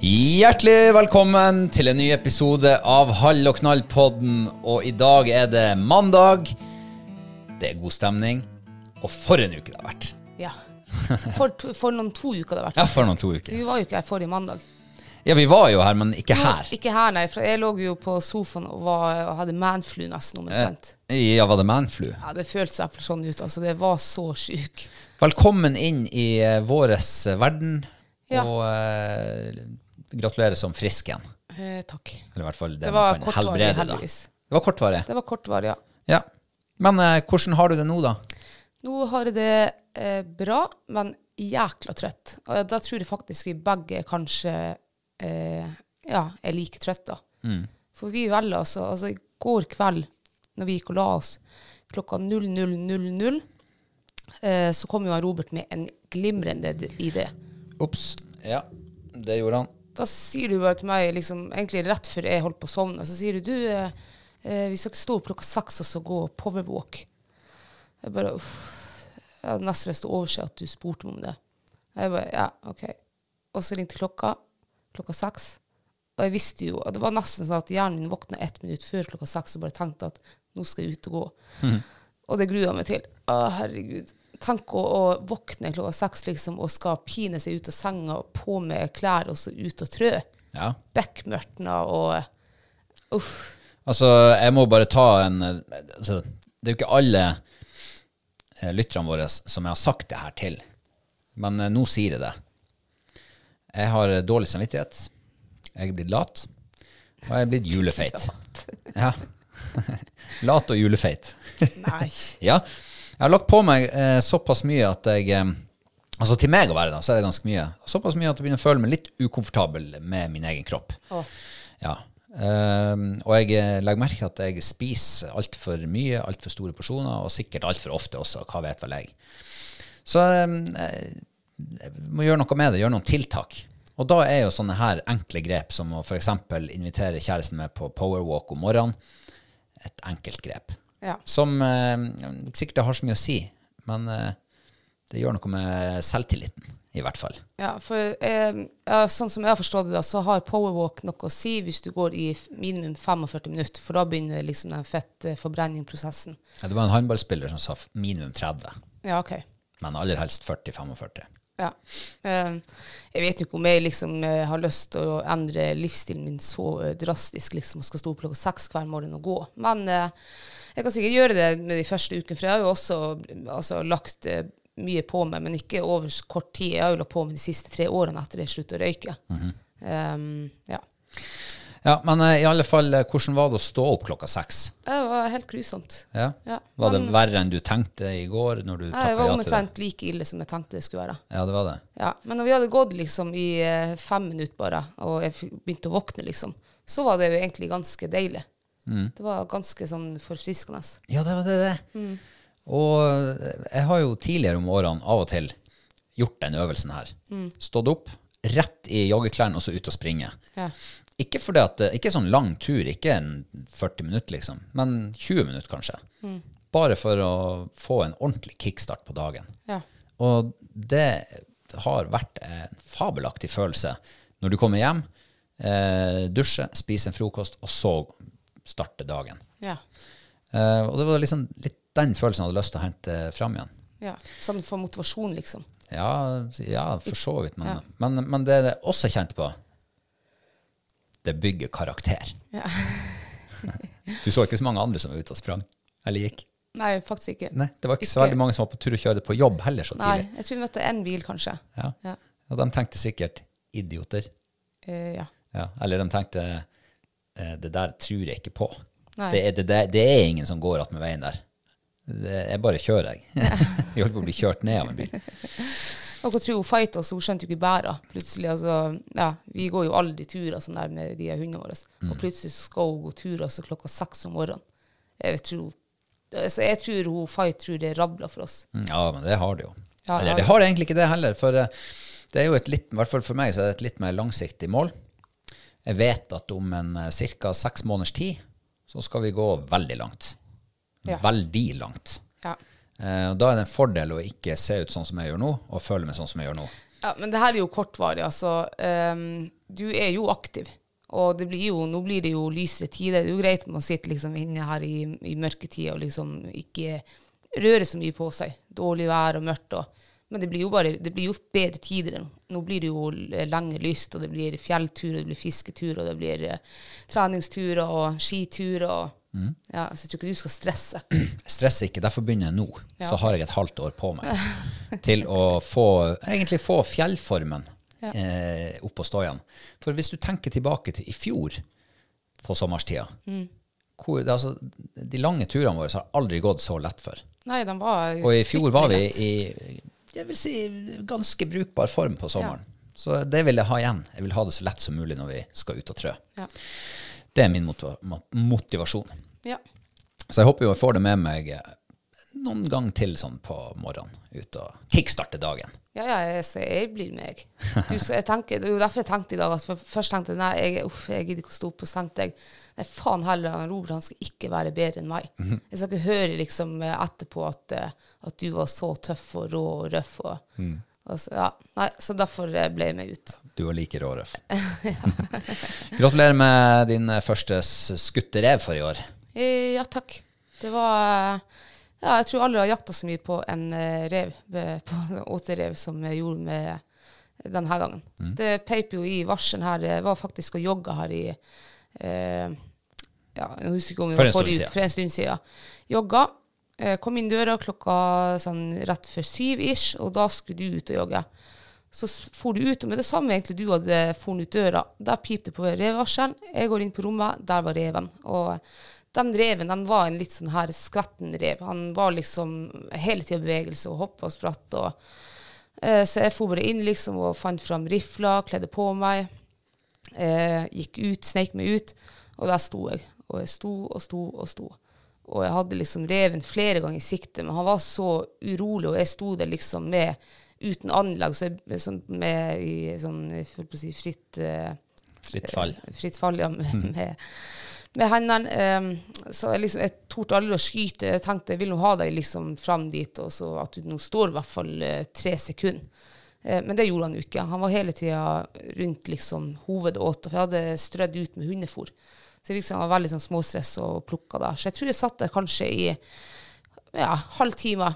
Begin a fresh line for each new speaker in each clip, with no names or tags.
Hjertelig velkommen til en ny episode av Hall og knall-podden. Og i dag er det mandag. Det er god stemning. Og for en uke det har vært.
Ja. For, to, for noen to uker det har vært.
Ja, for noen to uker.
Vi var jo ikke her forrige mandag.
Ja, vi var jo her, men ikke her.
Ikke her, nei. For jeg lå jo på sofaen og, var, og hadde manflu nesten omtrent.
Ja, var det manflu?
Ja, det føltes iallfall sånn ut. Altså, det var så sjuk.
Velkommen inn i uh, våres verden.
Ja.
Og eh, gratulerer som frisk igjen.
Eh, takk.
Eller i hvert fall det,
Det var kortvarig,
helbrede,
heldigvis.
Det var kortvarig.
Det var kortvarig, ja.
Ja. Men eh, hvordan har du det nå, da?
Nå har jeg det eh, bra, men jækla trøtt. Og da tror jeg faktisk vi begge kanskje eh, ja, er like trøtte.
Mm.
For vi velger altså, altså I går kveld, når vi gikk og la oss klokka 00.00, eh, så kom jo Robert med en glimrende idé.
Ops. Ja, det gjorde han.
Da sier du bare til meg, liksom, egentlig rett før jeg holdt på å sovne, så sier du du, eh, eh, vi skal stå opp klokka seks og så gå powerwalk. Jeg bare, uff, jeg hadde nesten lyst til å overse at du spurte meg om det. Jeg bare, ja, ok. Og så ringte klokka, klokka seks. Og jeg visste jo, og det var nesten sånn at hjernen min våkna ett minutt før klokka seks og bare tenkte at nå skal jeg ut og gå. Og det grua jeg meg til. Å, herregud. Tenk å, å våkne klokka seks liksom, og skal pine seg ut av senga, på med klær og så ut og trø.
Ja.
Bekmørtna og Uff.
Altså, jeg må bare ta en altså, Det er jo ikke alle eh, lytterne våre som jeg har sagt det her til, men eh, nå sier jeg det. Jeg har eh, dårlig samvittighet. Jeg er blitt lat. Og jeg er blitt julefeit. Ja. lat og julefeit.
Nei.
Ja. Jeg har lagt på meg eh, såpass mye at jeg eh, Altså til meg å være, da, så er det ganske mye. Såpass mye at jeg begynner å føle meg litt ukomfortabel med min egen kropp.
Oh.
Ja. Um, og jeg eh, legger merke til at jeg spiser altfor mye, altfor store porsjoner, og sikkert altfor ofte også. Hva vet vel jeg. Så um, jeg jeg må gjøre noe med det, gjøre noen tiltak. Og da er jo sånne her enkle grep som å f.eks. invitere kjæresten med på powerwalk om morgenen, et enkelt grep.
Ja.
Som eh, ikke sikkert har så mye å si, men eh, det gjør noe med selvtilliten, i hvert fall.
Ja, for eh, ja, sånn som jeg har forstått det, da, så har powerwalk noe å si hvis du går i minimum 45 minutter, for da begynner liksom den fettforbrenningprosessen.
Ja, Det var en håndballspiller som sa minimum 30,
Ja, OK.
men aller helst 40-45.
Ja. Eh, jeg vet jo ikke om jeg liksom eh, har lyst til å endre livsstilen min så eh, drastisk liksom, og skal stå opp klokka seks hver morgen og gå. Men eh, jeg kan sikkert gjøre det med de første ukene, for jeg har jo også altså, lagt eh, mye på meg, men ikke over kort tid. Jeg har jo lagt på meg de siste tre årene etter jeg sluttet å røyke. um, ja.
Ja, men eh, i alle fall, eh, hvordan var det å stå opp klokka seks?
Det var helt grusomt.
Ja.
Ja.
Var det verre enn du tenkte i går når du ja
det var omtrent like ille som jeg tenkte det skulle være.
Ja, det var det.
Ja, Men når vi hadde gått liksom i fem minutter bare, og jeg begynte å våkne, liksom, så var det jo egentlig ganske deilig. Det var ganske sånn forfriskende.
Ja, det var det. det. Og eh, jeg har jo tidligere om årene av og til gjort den øvelsen her. Stått opp, rett i joggeklærne og så ut og springe.
Ja.
Ikke, at, ikke sånn lang tur, ikke en 40 minutter liksom, men 20 minutter kanskje. Bare for å få en ordentlig kickstart på dagen.
Ja.
Og det har vært en fabelaktig følelse når du kommer hjem, eh, dusjer, spiser en frokost, og så starte dagen.
Ja.
Uh, og det var liksom litt den følelsen jeg hadde lyst til å hente fram igjen.
ja. Sånn for motivasjon, liksom.
Ja, ja for så vidt. Men,
Ja.
men, men det jeg også kjente på, det bygger karakter.
Ja.
Du så ikke så mange andre som var ute og sprang? Eller gikk?
Nei, faktisk ikke.
Nei, det var ikke, så veldig mange som var på tur og kjørte på jobb heller så
Nei,
tidlig.
jeg tror vi møtte én bil, kanskje.
Ja.
Ja.
Og de tenkte sikkert idioter.
Eh, ja.
Ja. Eller de tenkte det der tror jeg ikke på. Det er, det, det er ingen som går attmed veien der. Det, jeg bare kjører, jeg. jeg holdt på å bli kjørt ned av en bil.
Og hva tror hun fight oss, hun skjønte jo ikke bæra. Plutselig, altså, ja, Vi går jo alle de turer sånn der med de hundene våre.
Mm.
Og plutselig skal hun gå turer altså, klokka seks om morgenen. Jeg tror, så jeg tror hun fight tror det rabler for oss.
Mm, Ja, men det har det jo.
Ja,
Eller det har egentlig ikke det heller, for eh, det er jo et litt, i hvert fall for meg så er det et litt mer langsiktig mål. Jeg vet at om en ca. seks måneders tid så skal vi gå veldig langt.
Ja.
Veldig langt.
Ja.
Eh, og da er det en fordel å ikke se ut sånn som jeg gjør nå, og føle meg sånn som jeg gjør nå.
Ja, men det her er jo kortvarig, altså. Um, du er jo aktiv. Og det blir jo, nå blir det jo lysere tider. Det er jo greit at man sitter liksom inne her i, i mørketida og liksom ikke rører så mye på seg. Dårlig vær og mørkt. Og, men det blir jo bare, det blir jo bedre tider nå. Blir det jo lenge lyst, og det blir fjelltur, og det blir fisketur, og det blir treningstur, treningsturer og skiturer. Og, ja, så jeg tror ikke du skal stresse.
Stresse ikke, derfor begynner jeg nå.
Ja.
Så har jeg et halvt år på meg til å få, egentlig få fjellformen eh, opp å stå igjen. For hvis du tenker tilbake til i fjor på sommerstida,
Mm.
hvor, altså, de lange turene våre har aldri gått så lett før.
Nei, de var
Og i fjor var vi i jeg vil si, ganske brukbar form på sommeren. Så det vil jeg ha igjen. Jeg vil ha det så lett som mulig når vi skal ut og trø.
Ja.
Det er min motivasjon.
Ja.
Så jeg håper jo jeg får det med meg noen gang til sånn på morgenen, ut og kickstarte dagen.
Ja, ja, jeg, jeg blir med. Du, skal, jeg tenker, det er jo derfor jeg tenkte i dag at Først tenkte jeg nei, jeg, uff, jeg gidder ikke å stå opp. Og så tenkte jeg nei, faen heller, Robert han skal ikke være bedre enn meg. Jeg skal ikke høre liksom eh, etterpå at, eh, at du var så tøff og rå og røff. Og, og så, ja, nei, så derfor eh, ble jeg med ut.
Du var like rå, og Røff. Gratulerer med din eh, første skutterev skutte rev for i år.
Eh, ja, takk. Det var Ja, jeg tror aldri har jakta så mye på en rev, på en återev, som jeg gjorde med denne gangen. Det peip jo i varselen her. Jeg var faktisk og jogga her i eh, Ja, jeg husker ikke om det var forrige uke, for en stund siden. Jogga. Eh, kom inn døra klokka sånn rett før syv ish, og da skulle du ut og jogge. Så for du ut, og med det samme egentlig du hadde funnet ut døra, der pipte det på revevarselen. Jeg går inn på rommet, der var reven. Og den reven den var en litt sånn her skvetten rev. Han var liksom hele tida i bevegelse og hoppa og spratt. Og, eh, så jeg for bare inn liksom og fant fram rifla, kledde på meg. Eh, gikk ut, sneik meg ut, og der sto jeg. Og jeg sto og sto og sto. Og jeg hadde liksom reven flere ganger i sikte, men han var så urolig, og jeg sto der liksom med uten anlag, så jeg, sånn, med i sånn på å si, fritt eh,
Fritt fall.
fritt fall, ja, med, med, med hendene. Um, så jeg, liksom, jeg torde aldri å skyte. Jeg tenkte jeg vil nå ha deg liksom fram dit, og så at du nå står i hvert fall eh, tre sekunder. Eh, men det gjorde han jo ikke. Han var hele tida rundt liksom hovedåta, for jeg hadde strødd ut med hundefôr. Så jeg liksom var veldig sånn småstress og plukka da. Så jeg tror jeg satt der kanskje i ja, halv time.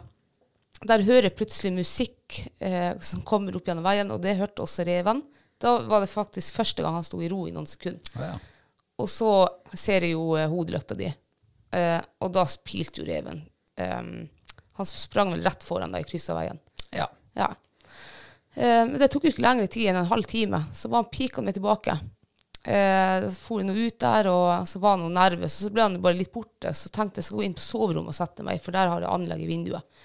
Der hører jeg plutselig musikk eh, som kommer opp gjennom veien, og det hørte også reven. Da var det faktisk første gang han sto i ro i noen sekunder.
Ja, ja.
Og så ser jeg jo eh, hodelykta di, eh, og da pilte jo reven. Um, Han sprang vel rett foran da jeg kryssa veien.
Ja.
Ja. Eh, men det tok jo ikke lengre tid enn en halv time. Så var han pika meg tilbake. Eh, så for jeg ut der, og så var han nervøs. Og så ble han bare litt borte. Så tenkte jeg skal gå inn på soverommet og sette meg, for der har jeg anlegg i vinduet.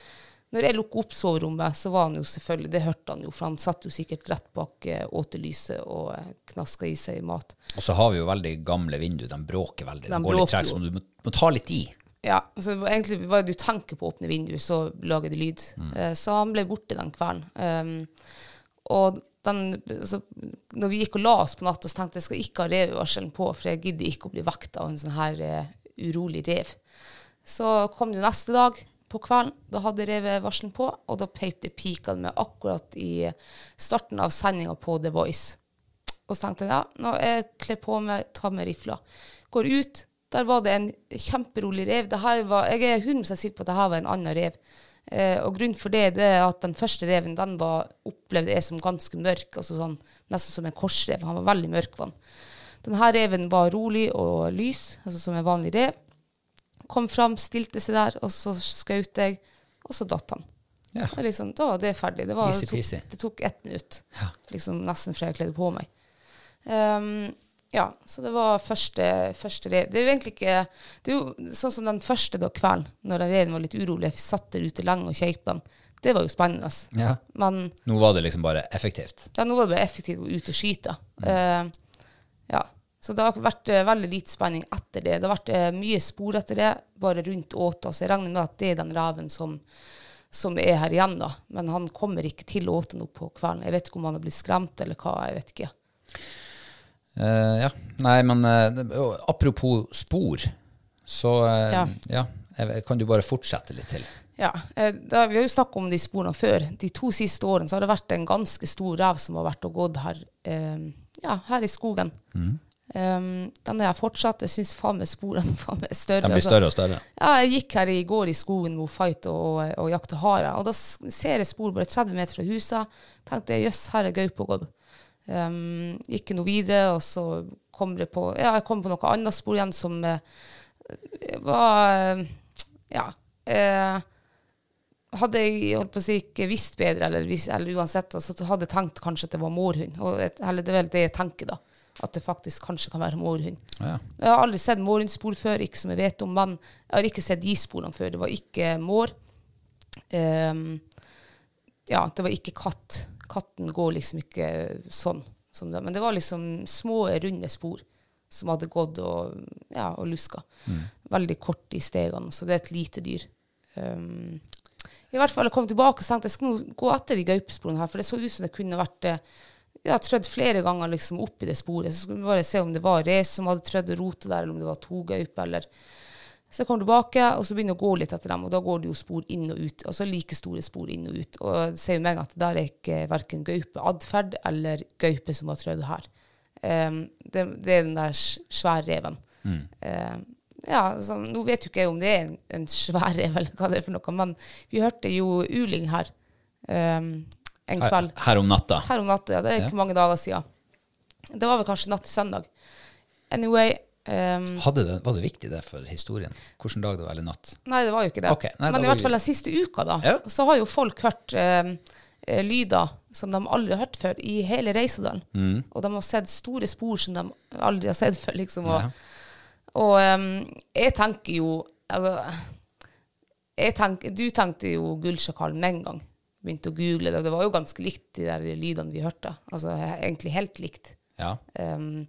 Når jeg lukket opp soverommet, så var han jo selvfølgelig Det hørte han jo, for han satt jo sikkert rett bak eh, åtelyset og eh, knaska i seg mat.
Og så har vi jo veldig gamle vinduer. De bråker veldig. De,
De
går litt tregt, så du må, må ta litt i.
Ja, så var egentlig bare du tenker på å åpne vinduet, så lager det lyd. Eh, så han ble borte den kvelden. Um, og den, så når vi gikk og la oss på natta, så tenkte jeg skal ikke ha revevarselen på, for jeg gidder ikke å bli vekket av en sånn her uh, urolig rev. Så kom det neste dag på kvelden. Da hadde revevarselen på, og da peip det pika meg akkurat i starten av sendinga på The Voice. Og så tenkte jeg ja, nå jeg kler på meg, tar med rifla. Går ut, der var det en kjemperolig rev. Var, jeg er 100 sikker på at det her var en annen rev. Eh, og grunnen for det, det er at den første reven den var, opplevde jeg som ganske mørk, altså sånn, nesten som en korsrev. Han var veldig mørk. Vann. Denne reven var rolig og lys, altså som en vanlig rev. Kom fram, stilte seg der, og så skjøt jeg, og så datt han.
Ja.
Liksom, da var det ferdig. Det, var, det, tok, det tok ett minutt, liksom nesten fra jeg kledde på meg. Ehm, ja, så det var første, første rev. Det er jo egentlig ikke Det er jo sånn som den første da kvelden, når den reven var litt urolig, jeg satt der ute lenge og kjøp den. Det var jo spennende.
Ja.
Men
Nå var det liksom bare effektivt.
ja, nå var det bare effektivt å ut og skyte. Eh, ja. Så det har vært eh, veldig lite spenning etter det. Det har vært eh, mye spor etter det, bare rundt Åta. Så jeg regner med at det er den reven som, som er her igjen, da. Men han kommer ikke til Åta nå på kvelden. Jeg vet ikke om han har blitt skremt eller hva. jeg vet ikke.
Eh, ja. Nei, men uh, apropos spor, så uh, ja.
Ja.
kan du bare fortsette litt til?
Ja, da, Vi har jo snakket om de sporene før. De to siste årene så har det vært en ganske stor rev som har vært og gått her, ja, her i skogen. Um, den er jeg fortsatt. Jeg syns faen meg sporene faen meg større.
De blir
altså.
større og større.
Ja, jeg gikk her i går i skogen med Fight og, og jakte hare, og da ser jeg spor bare 30 meter fra huset. Tenkte jeg, jøss, her er gaupe gått. Um, gikk noe videre, og så kom det på Ja, jeg kom på noe annet spor igjen som uh, var uh, Ja. Uh, hadde jeg holdt på å si, ikke visst bedre, eller, eller uansett, altså, så hadde jeg tenkt kanskje at det var morhund. Og eller det er vel det jeg tenker, da. At det faktisk kanskje kan være morhund.
Ja.
Jeg har aldri sett morhundspor før, ikke som jeg vet om, men jeg har ikke sett de sporene før. Det var ikke mår. Um, ja, det var ikke katt. Katten går liksom ikke sånn. Som det. Men det var liksom små, runde spor som hadde gått og, ja, og luska. Veldig kort i stegene, så det er et lite dyr. Um, I hvert fall jeg kom tilbake og tenkte jeg skal nå gå etter de gaupesporene her, for det så ut som det kunne vært eh, ja, trødd flere ganger liksom opp i det sporet. Så skulle vi bare se om det var race som hadde trødd og rotet der, eller om det var to gauper. eller... Så jeg kommer tilbake, og så begynner jeg å gå litt etter dem, og da går det jo spor inn og ut. Altså like store spor inn og ut. Og jeg ser jo gang at det der er ikke verken gaupeatferd eller gaupe som har trødd her. Um, det, det er den der svære reven. Mm. Em, ja, altså, nå vet jo ikke jeg om det er en, en sværrev eller hva det er for noe, men vi hørte jo uling her um, en kveld.
her om natta.
Her om natta, ja. Det er
Ja.
ikke mange dager siden. Det var vel kanskje natt til søndag. Anyway em,
Hadde det, var det viktig det for historien? Hvilken dag det var, eller natt?
Nei, det var jo ikke det.
Okay. nei,
Men i hvert fall den siste uka, da,
Ja.
så har jo folk hørt eh, lyder som de aldri har hørt før i hele Reisedalen.
Mm.
Og de har sett store spor som de aldri har sett før, liksom. Og,
Ja.
og um, jeg tenker jo altså, jeg tenker, Du tenkte jo Gullsjakalen med en gang. Begynte å google det, og det var jo ganske likt de der lydene vi hørte. Altså egentlig helt likt.
Ja.
Um,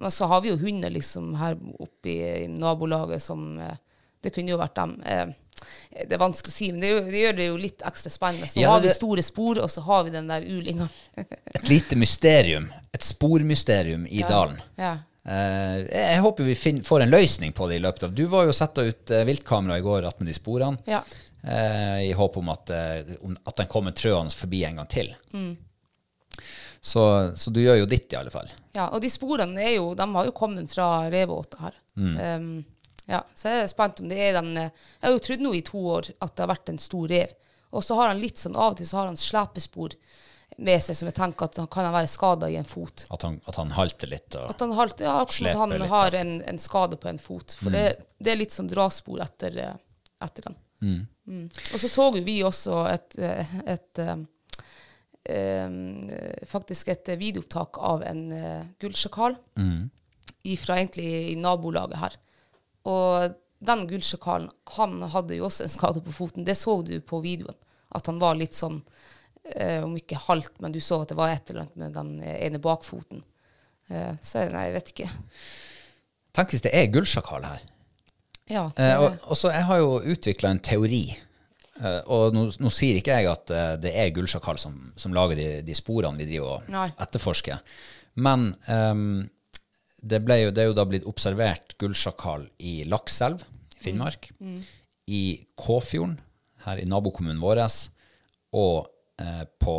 men så har vi jo hunder liksom her oppe i, nabolaget som eh, Det kunne jo vært dem. Eh, det er vanskelig å si, men det, det gjør det jo litt ekstra spennende. Så nå
Ja,
har vi store spor, og så har vi den der ulinga.
Et lite mysterium. Et spormysterium i dalen.
Ja.
Uh, jeg håper vi finner, får en løsning på det i løpet av Du var jo setta ut uh, viltkamera i går attmed de sporene,
Ja.
eh, i håp om at, uh, om at den kommer trøende forbi en gang til. Så, så du gjør jo ditt, i alle fall.
ja. Og de sporene er jo, de har jo kommet fra revåta her. Um, ja, så jeg er spent om det er den eh, Jeg har jo trodd nå i to år at det har vært en stor rev. Og så har han litt sånn av og til så har han slepespor med seg som jeg tenker at han kan være skada i en fot.
At han, at han halter litt. Og,
At han, halter, ja, akkurat som at han
litt,
har en, en skade på en fot. For det, det er litt sånn draspor etter, eh, etter den. Mm. Og så så vi også et, et, et, eh, eh, faktisk et videoopptak av en uh, gullsjakal fra egentlig i nabolaget her. Og den gullsjakalen, han hadde jo også en skade på foten. Det så du på videoen. At han var litt sånn, eh, om ikke halvt, men du så at det var et eller annet med den ene bakfoten. Eh, så nei, jeg vet ikke.
Tenk hvis det er gullsjakal her.
Ja, Det...
Eh,
det,
og, og så Jeg har jo utvikla en teori. Eh, og nå, nå sier ikke jeg at eh, det er gullsjakal som, som lager de, de sporene vi driver og
Nei.
etterforsker. Men um, det, jo, det er jo da blitt observert gullsjakal i Lakselv i Finnmark, i Kåfjorden, her i nabokommunen vår, og eh, på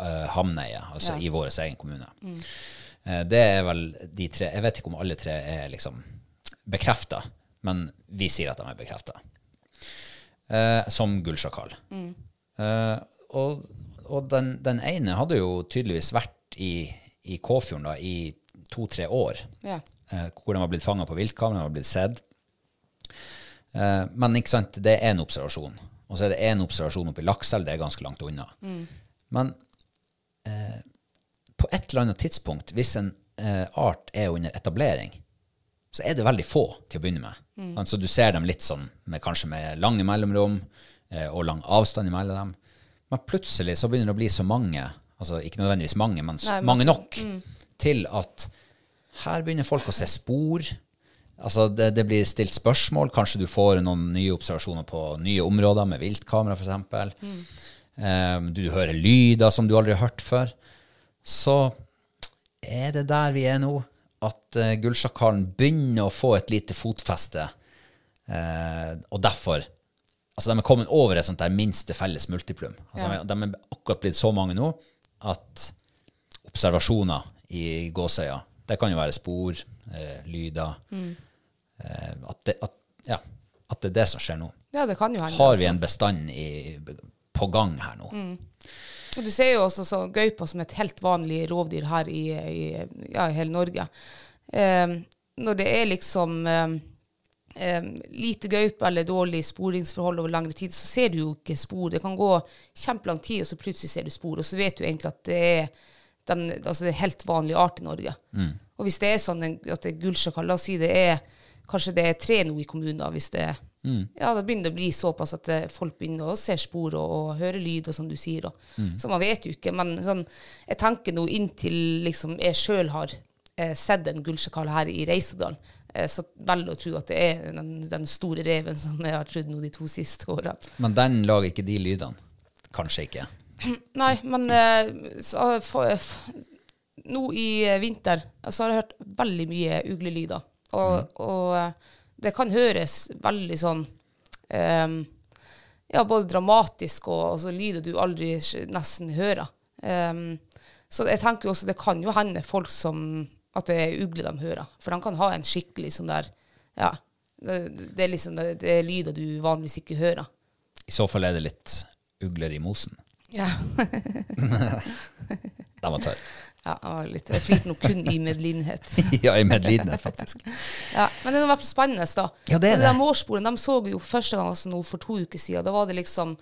eh, Hamneiet, altså
Ja.
i vår egen kommune. Eh, det er vel de tre Jeg vet ikke om alle tre er liksom bekrefta, men vi sier at de er bekrefta. Eh, som gullsjakal. Eh, og og den, den ene hadde jo tydeligvis vært i, i Kåfjorden da, i to-tre år,
ja.
eh, hvor den var blitt fanga på viltkamera, den var blitt sett. Eh, men ikke sant, det er en observasjon. Og så er det en observasjon oppe i Lakselv, det er ganske langt unna. Men eh, på et eller annet tidspunkt, hvis en eh, art er under etablering, så er det veldig få til å begynne med. Så du ser dem litt sånn, med, kanskje med lange mellomrom eh, og lang avstand imellom dem. Men plutselig så begynner det å bli så mange, altså ikke nødvendigvis mange, men
Nei,
mange nok, til at her begynner folk å se spor. Altså det, det blir stilt spørsmål. Kanskje du får noen nye observasjoner på nye områder med viltkamera f.eks. Um, du hører lyder som du aldri har hørt før. Så er det der vi er nå, at uh, gullsjakalen begynner å få et lite fotfeste. Uh, og derfor Altså, de er kommet over et sånt der minste felles multiplum. Altså,
Ja.
De er akkurat blitt så mange nå at observasjoner i gåsøya Det kan jo være spor, uh, lyder eh, at, det, at, ja, at det er det som skjer nå.
ja, det kan jo hende.
Har vi en bestand i, på gang her nå?
Og du ser jo også så gaupa som et helt vanlig rovdyr her i, i, ja, i hele Norge. Eh, når det er liksom eh, lite gaupe eller dårlig sporingsforhold over lengre tid, så ser du jo ikke spor. Det kan gå kjempelang tid, og så plutselig ser du spor. Og så vet du egentlig at det er, den, altså det er helt vanlig art i Norge. Og hvis det er sånn at det er gullsjakal, la oss si det er kanskje det er tre nå i kommunen, da, hvis det er ja, det begynner å bli såpass at eh, folk begynner å se spor og, og høre og som du sier. Og. Så man vet jo ikke. Men sånn, jeg tenker nå inntil liksom, jeg sjøl har eh, sett en gullsjakal her i Reisadalen, eh, så velger å tro at det er den, den store reven som jeg har trodd nå de to siste årene.
Men den lager ikke de lydene. Kanskje ikke.
Nei, men eh, så, for, for, nå i eh, vinter så har jeg hørt veldig mye uglelyder. Og, og eh, det kan høres veldig sånn um, Ja, både dramatisk og, og så lyder du aldri nesten hører. Um, så jeg tenker jo også det kan jo hende folk som At det er ugler de hører. For de kan ha en skikkelig sånn der Ja. Det, det er liksom det, det er lyder du vanligvis ikke hører.
I så fall er det litt ugler i mosen.
Ja.
Den var tørr.
Ja, jeg var litt, jeg nå kun i medlidenhet.
ja, i medlidenhet, faktisk.
Ja, men det er i hvert fall spennende, da.
Ja, det er det.
De mårsporene de så vi jo første gang altså nå for to uker siden. Da var det liksom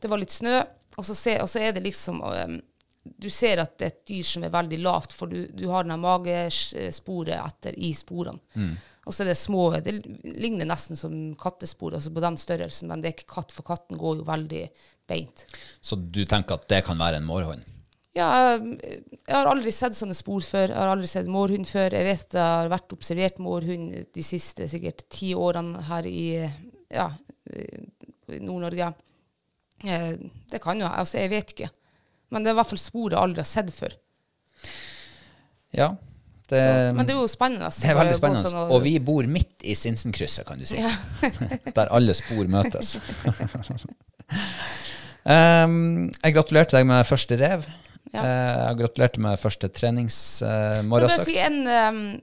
Det var litt snø, og så, se, og så er det liksom um, Du ser at det er et dyr som er veldig lavt, for du, du har den magesporet etter i sporene.
Mm.
Og så er det små Det ligner nesten som kattespor, altså på den størrelsen, men det er ikke katt, for katten går jo veldig beint.
Så du tenker at det kan være en mårhund?
Ja, jeg, jeg har aldri sett sånne spor før. Jeg har aldri sett mårhund før. Jeg vet det har vært observert mårhund de siste sikkert ti årene her i, ja, i Nord-Norge. Eh, Det kan jo Altså, jeg vet ikke. Men det er i hvert fall spor jeg aldri har sett før.
Ja. Det,
Så, men det er jo spennende.
det er veldig spennende.
sånn
Og vi bor midt i Sinsenkrysset, kan du si. Der alle spor møtes. um, jeg gratulerte deg med første rev.
Ja.
Eh, gratulerte med første
treningsmorgensøkt. bare si en,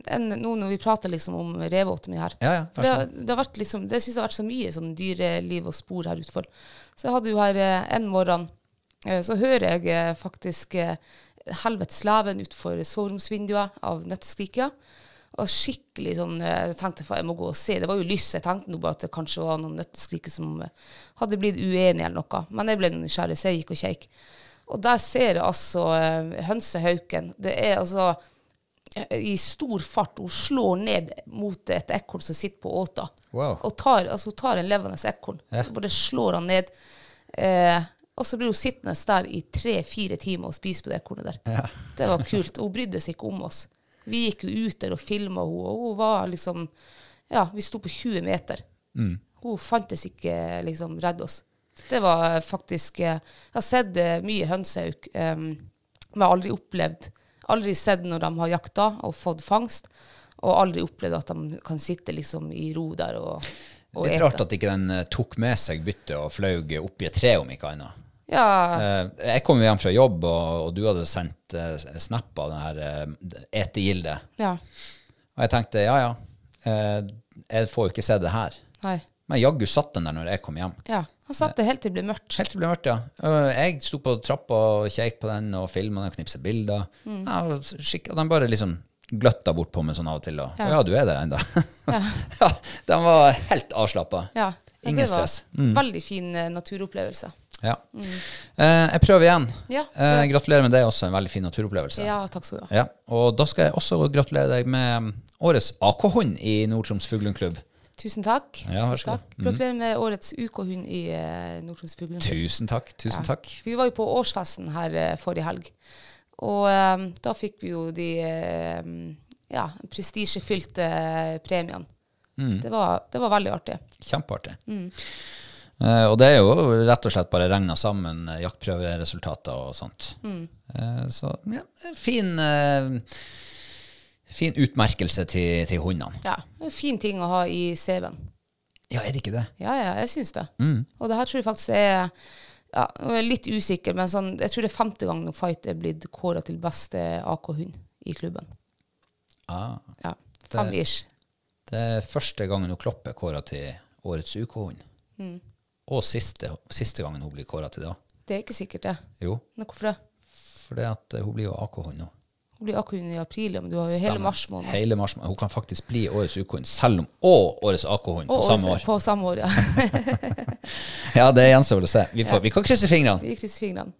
en, nå når vi prater liksom om reveåtemi her.
Ja, ja,
Det, har- det har vært liksom, det synes jeg har vært så mye sånn dyreliv og spor her utenfor. Så jeg hadde jo her eh, en morgen, eh, så hører jeg eh, faktisk eh, helvetes leven utenfor soveromsvinduet av nøttskriket. Og skikkelig sånn eh, Jeg tenkte for jeg må gå og se. Det var jo lyst. Jeg tenkte nå bare at det kanskje var noen nøtteskriker som eh, hadde blitt uenige eller noe. Men jeg ble nysgjerrig, så jeg gikk og kjekk. Og der ser jeg altså eh, hønsehauken. Det er altså eh, i stor fart. Hun slår ned mot et ekorn som sitter på åta.
Wow.
Og tar, altså, hun tar en levende ekorn.
Ja.
Bare slår han ned. Eh, og så blir hun sittende der i tre-fire timer og spise på det ekornet der. Det var kult. Hun brydde seg ikke om oss. Vi gikk jo ut der og filma henne, og hun var liksom Ja, vi sto på 20 meter. Hun fantes ikke liksom redde oss. Det var faktisk eh, Jeg har sett eh, mye hønsehauk, um, men jeg har aldri opplevd Aldri sett når de har jakta og fått fangst, og aldri opplevd at de kan sitte liksom i ro der og, og
Litt rart at ikke den eh, tok med seg byttet og fløy opp i et tre, om ikke annet.
Ja,
Eh, Jeg kom hjem fra jobb, og, du hadde sendt eh, snap av det her eh, etegildet.
ja.
Og jeg tenkte ja, ja, eh, jeg får jo ikke se det her.
Nei.
Men jaggu satt den der når jeg kom hjem.
Ja. Han satt det helt til det ble mørkt.
Helt til det ble mørkt, ja. Jeg sto på trappa og kjekk på den og filma den og knipsa bilder.
Mm.
Ja, skikk- den bare liksom gløtta bort på meg sånn av og til. Og, ja. ja, du er der ennå. Ja. den var helt avslappa.
Ja. Ja,
Ingen stress. Mm.
Veldig fin eh, naturopplevelse.
Ja. Eh, jeg prøver igjen.
Ja,
eh, gratulerer med det, også en veldig fin naturopplevelse.
Ja, takk skal du ha.
Ja, og da skal jeg også gratulere deg med årets AK-hund i Nord-Troms Fuglehundklubb.
Tusen takk.
Ja,
Tusen takk. Gratulerer med årets UK-hund i uh, Nord-Troms Fuglehund.
Tusen takk. Tusen
Ja.
takk.
Vi var jo på årsfesten her uh, forrige helg, og um, da fikk vi jo de um, ja, prestisjefylte eh, premiene.
Mm.
Det, var, det var veldig artig.
Kjempeartig.
Mm.
Uh, og det er jo rett og slett bare regna sammen eh, jaktprøveresultater og sånt.
Mm.
Eh, så ja, fin, eh, fin utmerkelse til, til hundene.
Ja, en fin ting å ha i CV-en.
Ja, er det ikke det?
Ja, ja, jeg syns det.
Mm.
Og det her tror jeg faktisk er ja, jeg er litt usikker, men sånn, jeg tror det er femte gang Fight er blitt kåra til beste AK-hund i klubben.
Ah,
Ja, Fem
Det-
ish.
det er første gangen hun Klopp er kåra til årets UK-hund.
Mm.
Og siste, siste gangen hun blir kåra til det.
Det er ikke sikkert, det.
Jo,
Men hvorfor det?
Fordi at hun blir jo AK-hund nå.
Hun blir AK-hund i april, ja, men du har jo hele mars måned.
Hele mars måned. Hun kan faktisk bli årets UK-hund, selv om og årets AK-hund på
Og
samme år.
På samme år, ja.
Ja, det gjenstår vel å se. Vi, får, vi kan krysse fingrene.
Vi krysser fingrene.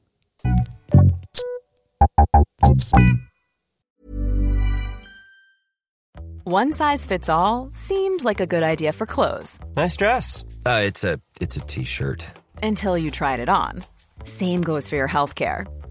One size fits all seemed like a good idea for clothes
Nice dress. Uh, it's a it's a t-shirt.
until you tried it on. Same goes for your healthcare.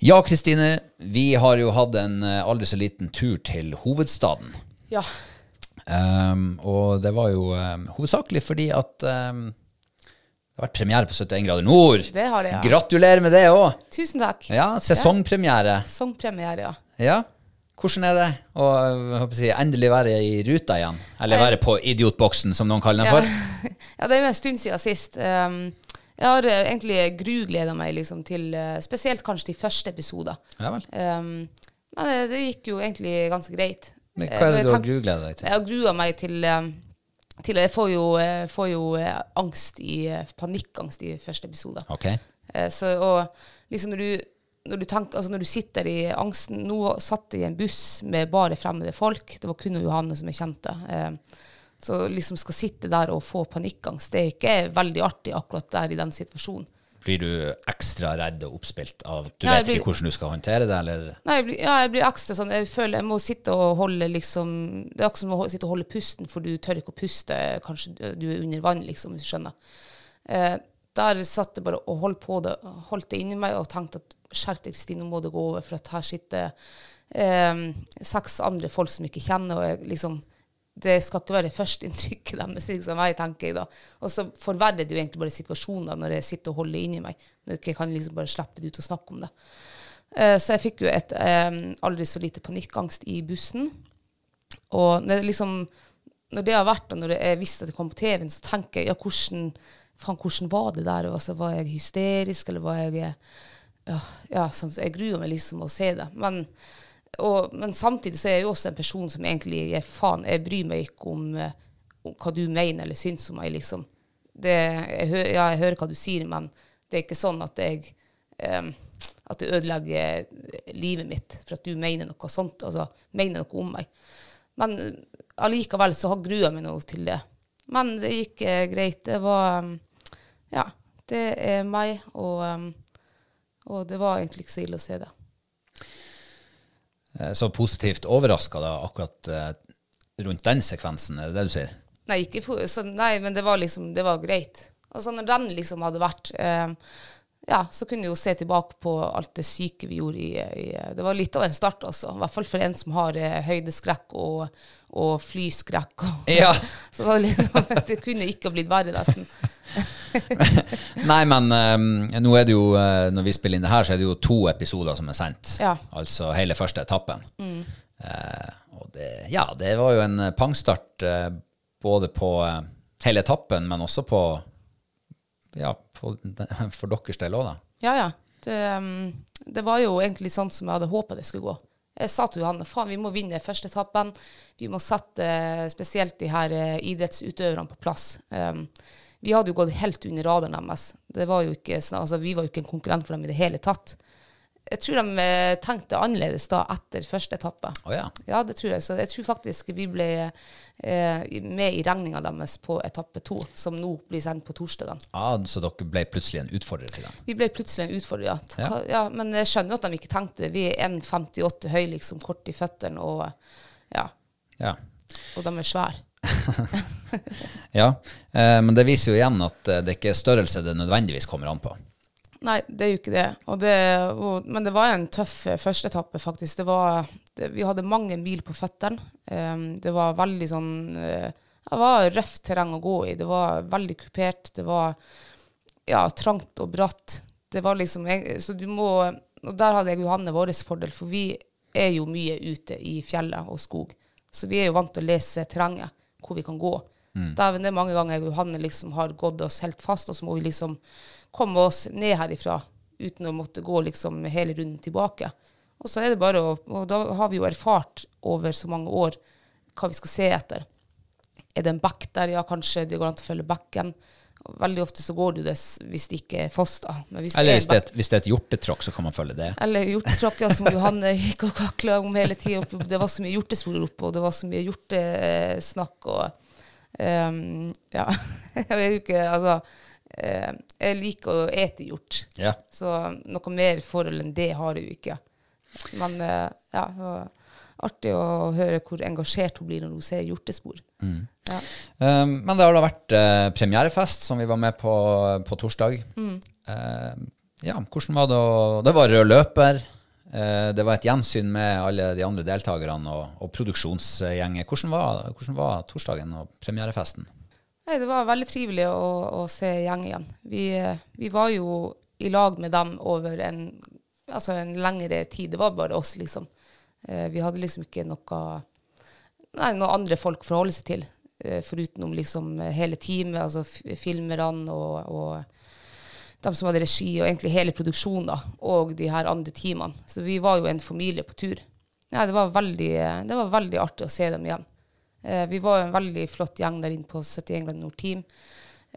Ja, Kristine, vi har jo hatt en eh, aldri så liten tur til hovedstaden.
Ja.
Um, og det var jo um, hovedsakelig fordi at um, det har vært premiere på 71 grader nord.
Det har det, ja.
Gratulerer med det òg!
Tusen takk.
Ja, sesongpremiere.
Sesongpremiere, ja.
Ja. Hvordan er det å jeg endelig være i ruta igjen? Eller være på idiotboksen, som noen kaller den
Ja.
for?
ja, det er jo en stund siden sist. Um, jeg har eh, egentlig grugleda meg liksom til eh, spesielt kanskje de første episoder.
Ja vel.
Um, men det, det gikk jo egentlig ganske greit.
Men
Eh,
Hva er det du har grugleda deg til?
Jeg har grua meg til, til Jeg får jo, får jo angst i panikkangst i første episoder.
Ok.
Eh, Så, og liksom når du, når du, tenker, altså når du sitter i angsten Nå satt jeg i en buss med bare fremmede folk. Det var kun Johanne som jeg kjente. Eh, Så liksom skal sitte der og få panikkangst, det er ikke veldig artig akkurat der i den situasjonen.
Blir du ekstra redd og oppspilt av Du
Ja, vet
vet ikke hvordan du skal håndtere det, eller?
Nei, jeg blir, ja, jeg blir ekstra sånn Jeg føler jeg må sitte og holde liksom Det er akkurat som å sitte og holde pusten, for du tør ikke å puste. Kanskje du er under vann, liksom, hvis du skjønner. Eh, der satt jeg bare og holdt på det, holdt det inni meg og tenkte at skjerp deg, Kristine, nå må det gå over, for at her sitter eh, seks andre folk som ikke kjenner, og jeg liksom det skal ikke være førsteinntrykket deres, liksom, jeg tenker. Og så forverrer det jo egentlig bare situasjonen når jeg sitter og holder inni meg. Når jeg ikke kan liksom bare slippe det ut og snakke om det. Eh, så jeg fikk jo et eh, aldri så lite panikkangst i bussen. Og når, liksom, når det har vært, og når jeg visste at det kom på TV-en, så tenker jeg ja, hvordan, faen, hvordan var det der? Altså, var jeg hysterisk, eller var jeg ja, ja, sånn, så Jeg gruer meg liksom å se det. Men, og, men samtidig så er jeg jo også en person som egentlig gir faen. Jeg bryr meg ikke om, eh, om hva du mener eller syns om meg, liksom. Det, jeg, hø ja, jeg hører hva du sier, men det er ikke sånn at jeg um, at det ødelegger livet mitt for at du mener noe sånt, altså mener noe om meg. Men eh, allikevel så har grua meg noe til det. Men det gikk eh, greit. Det var Ja, det er meg, og, um, og det var egentlig ikke så ille å se det.
Eh, Så positivt overraska da akkurat eh, rundt den sekvensen, er det det du sier?
Nei, ikke, så, nei men det var liksom Det var greit. Altså når den liksom hadde vært eh, Ja, så kunne vi jo se tilbake på alt det syke vi gjorde i, i Det var litt av en start, altså. I hvert fall for en som har eh, høydeskrekk og, og flyskrekk. Og,
Ja.
Så det liksom Det kunne ikke ha blitt verre, nesten.
Nei, men um, nå er det jo, eh, når vi spiller inn det her, så er det jo to episoder som er sendt.
Ja.
Altså hele første etappen. Eh, og det, ja, det var jo en pangstart uh, både på uh, hele etappen, men også på ja, på, for deres del òg, da.
Ja, ja. Det, um, det var jo egentlig sånn som jeg hadde håpa det skulle gå. Jeg sa til Johanne faen, vi må vinne første etappen. Vi må sette eh, spesielt de her eh, idrettsutøverne på plass. Um, vi hadde jo gått helt under radaren deres. Det var ikke, altså, vi var jo ikke en konkurrent for dem i det hele tatt. Jeg tror de eh, tenkte annerledes da etter første etappe.
Oh, ja.
Ja, det tror jeg. Så jeg tror faktisk vi ble eh, med i regninga deres på etappe to, som nå blir sendt på torsdag.
Ah, Så dere ble plutselig en utfordrer til dem?
Vi ble plutselig en utfordrer, ja.
Ja.
Ja. Men jeg skjønner at de ikke tenkte det. Vi er 1,58 høy, liksom, kort i føttene, og, ja,
Ja.
og de er svære.
ja. Eh, men det viser jo igjen at eh, det ikke er størrelse det nødvendigvis kommer an på.
Nei, det er jo ikke det. Og det og, men det var en tøff førsteetappe, første etappe, faktisk. Det var, det, vi hadde mange mil på føttene. Um, det var veldig sånn uh, Det var røft terreng å gå i. Det var veldig kupert. Det var ja, trangt og bratt. Det var liksom Så du må Og der hadde jeg Johanne vår fordel, for vi er jo mye ute i fjellet og skog. Så vi er jo vant til å lese terrenget, hvor vi kan gå. Dæven, det er mange ganger jeg og Johanne liksom har gått oss helt fast, og så må vi liksom komme oss ned herifra uten å måtte gå liksom hele runden tilbake. Og så er det bare å Og da har vi jo erfart over så mange år hva vi skal se etter. Er det en bekk der? Ja, kanskje det går an å følge bekken. Veldig ofte så går det jo det hvis det ikke er foss, da. Men hvis
Eller
det er
hvis det, er et- hvis det er et hjortetråkk, så kan man følge det.
eller hjortetråkk, som Johanne gikk og kakla om hele tida. Det var så mye hjortesporer oppe, og det var så mye hjortesnakk og ehm, Ja. Jeg ikke Altså, eh, jeg liker å ete hjort,
Ja.
så noe mer forhold enn det har jeg jo ikke. Men eh, ja, det var artig å høre hvor engasjert hun blir når hun ser hjortespor. Ja.
Um, men det har da vært uh, premierefest, som vi var med på på torsdag.
Mm.
Uh, ja, hvordan var det å Det var rød løper. Eh, det var et gjensyn med alle de andre deltakerne og, og produksjonsgjengen. Hvordan var, hvordan var torsdagen og premierefesten?
Nei, det var veldig trivelig å, å se gjeng igjen. Vi, eh, vi var jo i lag med dem over en, altså en lengre tid. Det var bare oss, liksom. Eh, vi hadde liksom ikke noe nei, noen andre folk forholde seg til, foruten om liksom hele teamet, altså filmerne og, og de som hadde regi, og egentlig hele produksjonen, og de her andre teamene. Så vi var jo en familie på tur. Ja, det var veldig, det var veldig artig å se dem igjen. Eh, vi var jo en veldig flott gjeng der inne på 71 Grand nord team.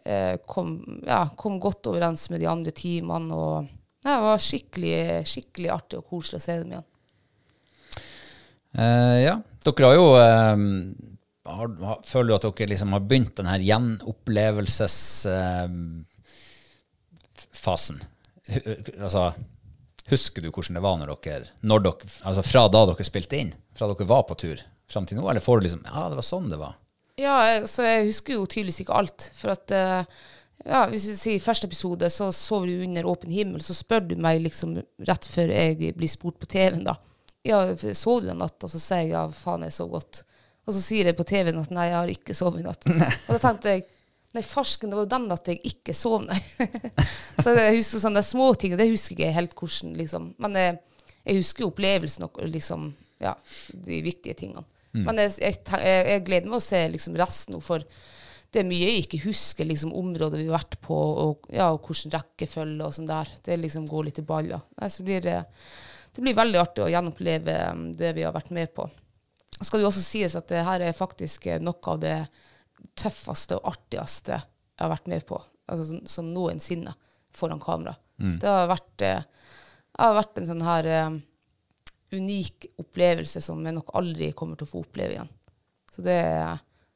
Eh, kom, ja, kom godt overens med de andre teamene, og ja, det var skikkelig, skikkelig artig og koselig å se dem igjen.
Eh, ja, dere har jo eh, har, har, Føler du at dere liksom har begynt den her gjenopplevelses... fasen. Altså, husker du hvordan det var når dere, når dere Altså fra da dere spilte inn, fra dere var på tur, fram til nå, eller får du liksom Ja, det var sånn det var.
Ja, så jeg husker jo tydeligvis ikke alt. For at eh, ja, Hvis vi sier første episode, så sover du under åpen himmel. Så spør du meg liksom rett før jeg blir spurt på TV-en, da. Ja, sov du den natt? Og så sier jeg ja, faen, jeg sov godt. Og så sier jeg på TV-en at nei, jeg har ikke sovet i natt. Og da tenkte jeg nei, farsken, det var jo den at jeg ikke sov, nei. så jeg husker sånne småting, det husker jeg ikke helt hvordan, liksom. Men jeg, jeg husker opplevelsen og liksom, ja, de viktige tingene. Men jeg, jeg, jeg, jeg gleder meg å se liksom resten for det er mye jeg ikke husker, liksom området vi har vært på, og, ja, og hvordan rekkefølge og sånn der. Det liksom går litt i baller. Nei, så blir det, det blir veldig artig å gjenoppleve um, det vi har vært med på. Skal det jo også sies at det her er faktisk eh, noe av det tøffeste og artigste jeg har vært med på, altså sånn, sånn noensinne, foran kamera. Det har vært, eh, har vært en sånn her eh, unik opplevelse som jeg nok aldri kommer til å få oppleve igjen. Så, det,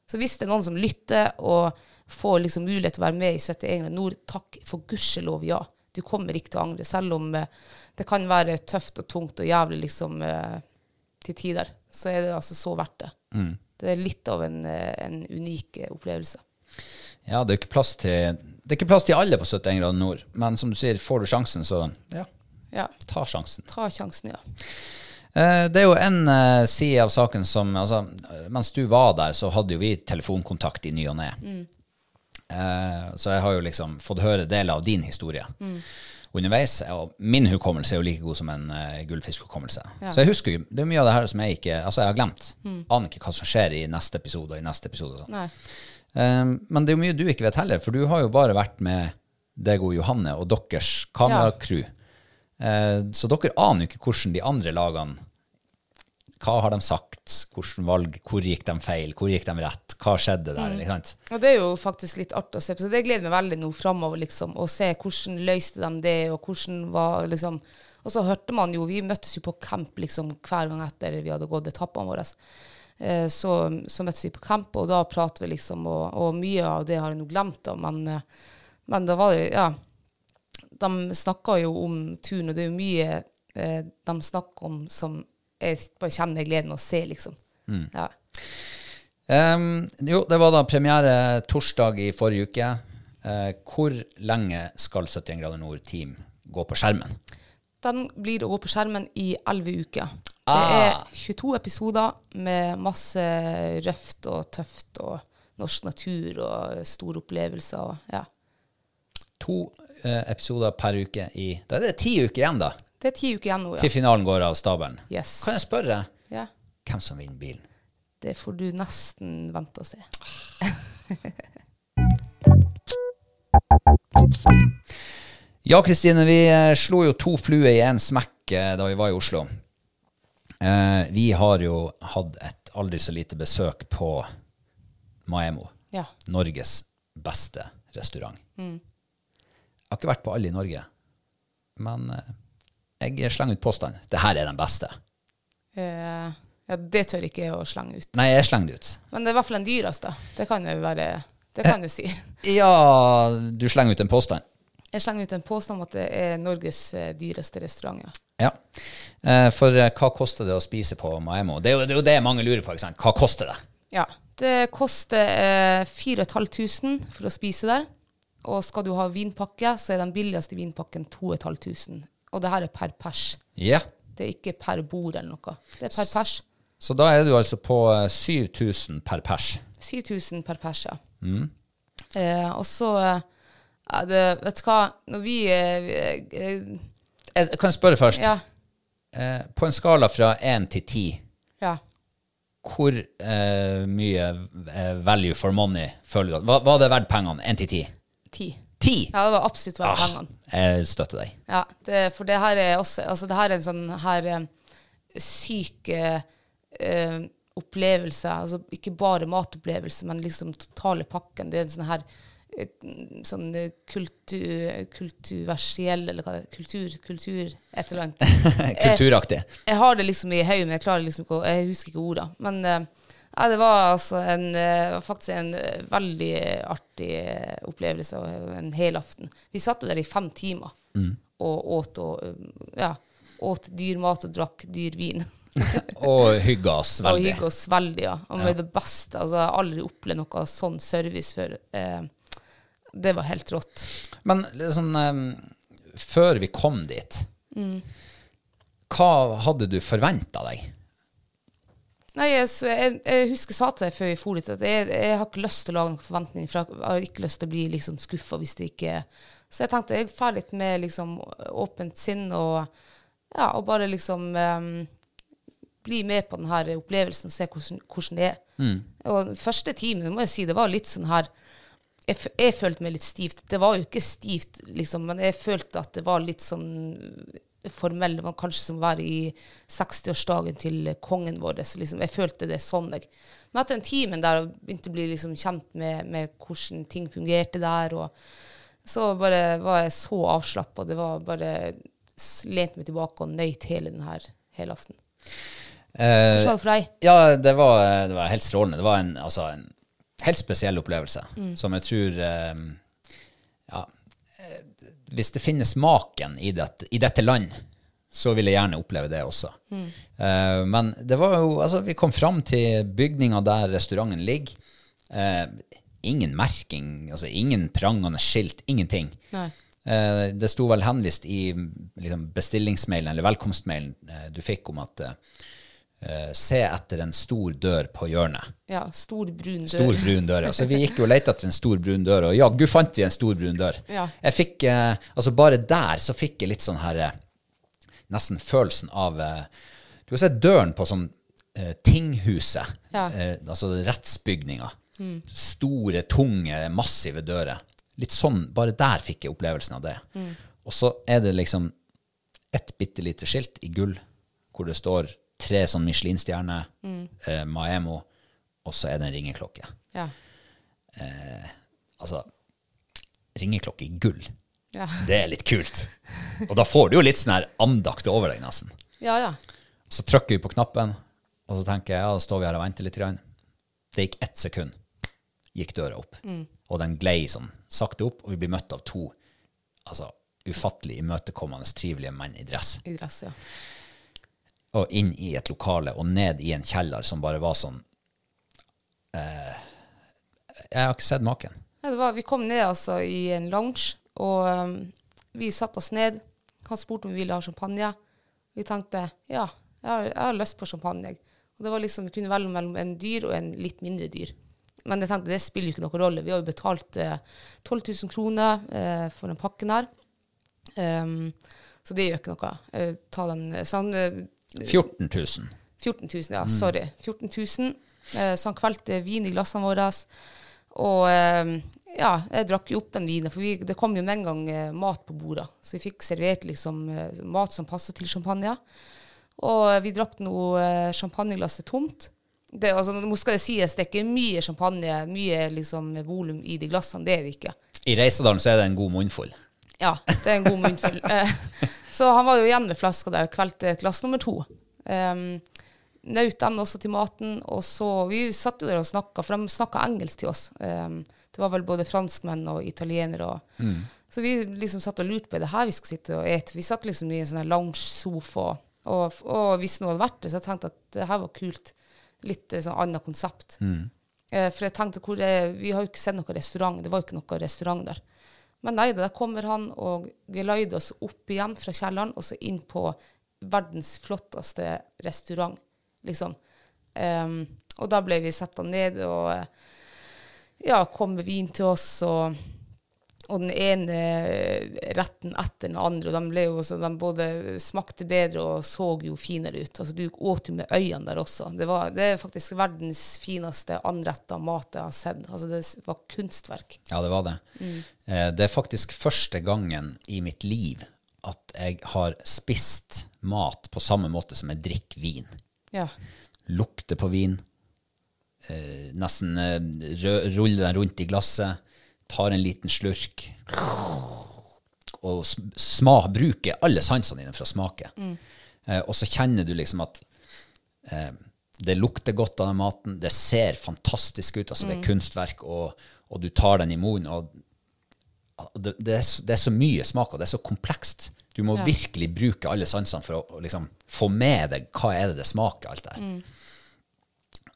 så hvis det er noen som lytter og får liksom mulighet til å være med i 71 grader nord, takk for gudskjelov, ja. Du kommer ikke til å angre, selv om eh, det kan være tøft og tungt og jævlig liksom eh, til tider. Så er det altså så verdt det. Det er litt av en, eh, en unik eh, opplevelse.
Ja, det er ikke plass til, det ikke plass til alle på 71 grader nord, men som du sier, får du sjansen, så ja,
Ja,
ta sjansen.
ta sjansen, ja.
Eh, Det er jo en side av saken som altså, Mens du var der, så hadde jo vi telefonkontakt i ny og ne. Mm. så jeg har jo liksom fått høre deler av din historie underveis. Og min hukommelse er jo like god som en uh, gullfiskhukommelse. Så jeg husker jo det er mye av det her som jeg ikke Altså, jeg har glemt. Aner ikke hva som skjer i neste episode og i neste episode. og sånn. Eh, men det er jo mye du ikke vet heller, for du har jo bare vært med deg og Johanne og deres kameracrew. Eh, så dere aner jo ikke hvordan de andre lagene Hva har de sagt? Hvordan valg? Hvor gikk de feil? Hvor gikk de rett? Hva skjedde der? Mm. sant?
Og det er jo faktisk litt artig å se på, så det gleder meg veldig nå framover, liksom, å se hvordan løste de det, og hvordan var liksom Og så hørte man jo, vi møttes jo på camp liksom hver gang etter vi hadde gått etappene våre. Eh, så, så møttes vi på camp, og da prater vi liksom, og, og mye av det har jeg nå glemt, da, men, eh, men da var det Ja. De snakka jo om turen, og det er jo mye eh, de snakker om som jeg bare kjenner gleden av å se, liksom. Ja.
Ehm, jo, det var da premiere torsdag i forrige uke. Uh, hvor lenge skal 71 grader nord team gå på skjermen?
Den blir å gå på skjermen i 11 uker. Det
Ah.
er 22 episoder med masse røft og tøft og norsk natur og store opplevelser. Og, ja.
To uh, episoder per uke i Da er det ti uker igjen, da,
Det er ti uker igjen nå, ja.
til finalen går av stabelen.
Yes.
Kan jeg spørre
yeah.
hvem som vinner bilen?
Det får du nesten vente og se.
Ja, Kristine, vi eh, slo jo to fluer i én smekk eh, da vi var i Oslo. Eh, vi har jo hatt et aldri så lite besøk på Maemo.
Ja.
Norges beste restaurant. Jeg har ikke vært på alle i Norge, men jeg slenger ut påstand. Det her er den beste.
Eh, ja, det tør ikke jeg å slenge ut.
Nei, jeg slenger det ut.
Men det er i hvert fall den dyreste. Det kan jeg være Det kan jeg si.
Ja, du slenger ut en påstand.
Jeg slenger ut en påstand om at det er Norges eh, dyreste restaurant. Ja.
Ja. Eh, For eh, hva koster det å spise på Maemmo? Det er, jo, det er jo det mange lurer på. ikke sant? Hva koster det?
Ja, det koster eh, 4500 for å spise der. Og skal du ha vinpakke, så er den billigste vinpakken 2500. Og det her er per pers.
Ja.
Det er ikke per bord eller noe. Det er per pers.
Så da er du altså på eh, 7000 per pers.
7000 per pers, ja. Eh, og så eh, ja, det, Vet du hva, når vi vi eh,
Jeg kan spørre først.
Ja.
Eh, På en skala fra 1 til 10,
ja.
hvor eh, mye eh, value for money føler du? at- Var, var det verdt pengene? 1 til 10?
Ti.
10!
Ja, det var absolutt verdt
Ah,
pengene.
jeg støtter deg.
Ja, det, for det her er også Altså, det her er en sånn her eh, syk eh, eh, opplevelse. Altså ikke bare matopplevelse, men liksom totale pakken. Det er en sånn her eh, sånn eh, kultur, kulturversiell, eller hva det er, kultur, kultur, et eller annet.
Kulturaktig.
Jeg har det liksom i hodet, men jeg klarer liksom ikke Jeg husker ikke ordene. Men eh, Ja, det var altså en, faktisk en veldig artig opplevelse en helaften. Vi satt jo der i fem timer og åt og ja, åt dyr mat og drakk dyr vin.
Og hygge oss
Og hygge oss veldig, ja. Og med det beste. Altså, jeg har aldri opplevd noe sånn service før. Eh, det var helt rått.
Men liksom, eh, før vi kom dit, hva hadde du forventa deg?
Nei, jeg, jeg, husker jeg sa til deg før vi for dit, at jeg, jeg har ikke lyst til å lage noen forventninger, for jeg har ikke lyst til å bli liksom skuffa hvis det ikke Så jeg tenkte jeg drar litt med liksom åpent sinn og, ja, og bare liksom em, bli med på denne opplevelsen og se hvordan, hvordan det er. Og den første timen må jeg si, det var litt sånn her jeg, jeg følte meg litt stivt. Det var jo ikke stivt, liksom, men jeg følte at det var litt sånn formell. Det var kanskje som å være i 60-årsdagen til kongen vår. Så liksom, jeg følte det sånn. Jeg. Men etter den timen der jeg begynte å bli liksom kjent med, med hvordan ting fungerte der, og så bare var jeg så avslappa. Det var bare lent lente meg tilbake og nøyt hele den her helaften.
Eh,
det?
Ja, det var, det var helt strålende. Det var en, altså, en helt spesiell opplevelse, som jeg tror eh, ja, Hvis det finnes maken i, dette- i dette land, så vil jeg gjerne oppleve det også. Eh, men det var jo Altså, vi kom fram til bygninga der restauranten ligger. Eh, ingen merking, altså ingen prangende skilt, ingenting.
Nei.
Eh, det sto vel henvist i liksom, bestillingsmailen eller velkomstmailen eh, du fikk om at eh, se etter en stor dør på hjørnet.
Ja, stor brun dør.
Stor brun dør. Altså, vi gikk jo og lette etter en stor brun dør, og jaggu fant vi en stor brun dør.
Ja.
Jeg fikk, eh, altså Bare der så fikk jeg litt sånn her eh, Nesten følelsen av eh, Du kan se døren på sånn tinghuset.
Ja.
Altså rettsbygninga. Store, tunge, massive dører. Litt sånn, Bare der fikk jeg opplevelsen av det. Og så er det liksom et bitte lite skilt i gull hvor det står tre sånn Michelin-stjerner, eh, Maemo, og så er det en ringeklokke.
Ja.
Altså, ringeklokke i gull.
Ja.
Det er litt kult. Og da får du jo litt sånn her andakt over deg, nesten.
ja, ja.
Så trykker vi på knappen, og så tenker jeg ja, da står vi her og venter litt. Grann. Det gikk ett sekund. Gikk døra opp. Og den glei sånn sakte opp, og vi blir møtt av to altså, ufattelig imøtekommende, trivelige menn i dress.
I dress, ja.
Og inn i et lokale og ned i en kjeller som bare var sånn eh, Jeg har ikke sett maken.
Ja, var, vi kom ned altså i en lounge, og um, vi satte oss ned. Han spurte om vi ville ha champagne. Vi tenkte ja, jeg har, jeg har lyst på champagne. Og det var liksom, Vi kunne velge mellom en dyr og en litt mindre dyr. Men jeg tenkte det spiller jo ikke noen rolle. Vi har jo betalt eh, 12 000 kroner eh, for den pakken her. Um, så det gjør ikke noe. Eh, den, så han, eh,
14 000.
14 000, ja, sorry. 14 000. Eh, så han kvelte vin i glassene våre. Og eh, ja, jeg drakk jo opp den vinen, for vi, det kom jo med en gang eh, mat på bordet. Så vi fikk servert liksom eh, mat som passet til champagne. Og vi drakk eh, champagneglasset tomt. Det, altså, nå skal det sies, det er ikke mye champagne, mye liksom volum i de glassene. Det er det ikke.
I Reisedalen så er det en god munnfull.
Ja, det er en god munnfull. Eh, så han var jo igjen med flaska der, kveld til glass nummer to. Um, Nøt dem også til maten, og så Vi satt jo der og snakka, for de snakka engelsk til oss. Um, det var vel både franskmenn og italienere. Og, Så vi liksom satt og lurte på det her vi skal sitte og ete. Vi satt liksom i en sånn lounge-sofa, og, og hvis noe hadde vært det, så jeg tenkte at det her var kult. Litt eh, sånn annet konsept. Eh, for jeg tenkte, hvor er, vi har jo ikke sett noen restaurant, det var jo ikke noen restaurant der. Men nei, da kommer han og geleider oss opp igjen fra kjelleren, og så inn på verdens flotteste restaurant, liksom. Um, og da ble vi satt ned, og eh, ja, kom med vin til oss, og, og den ene retten etter den andre, og de, jo, så de både smakte bedre og så jo finere ut. Altså, du åt jo med øynene der også. Det, var, det er faktisk verdens fineste anretta mat jeg har sett. Altså, det var kunstverk.
Ja, det var det. Eh, Det er faktisk første gangen i mitt liv at jeg har spist mat på samme måte som jeg drikker vin.
Ja.
Lukter på vin, eh, nesten eh, ruller den rundt i glasset, tar en liten slurk, og sma, bruker alle sansene dine for å smake. Eh, og så kjenner du liksom at eh, det lukter godt av den maten, det ser fantastisk ut, altså det er kunstverk, og, og du tar den i munnen, og det, det, er, så- det er så mye smak, og det er så komplekst. Du må virkelig bruke alle sansene for å, å liksom få med deg hva er det det smaker, alt det Mm.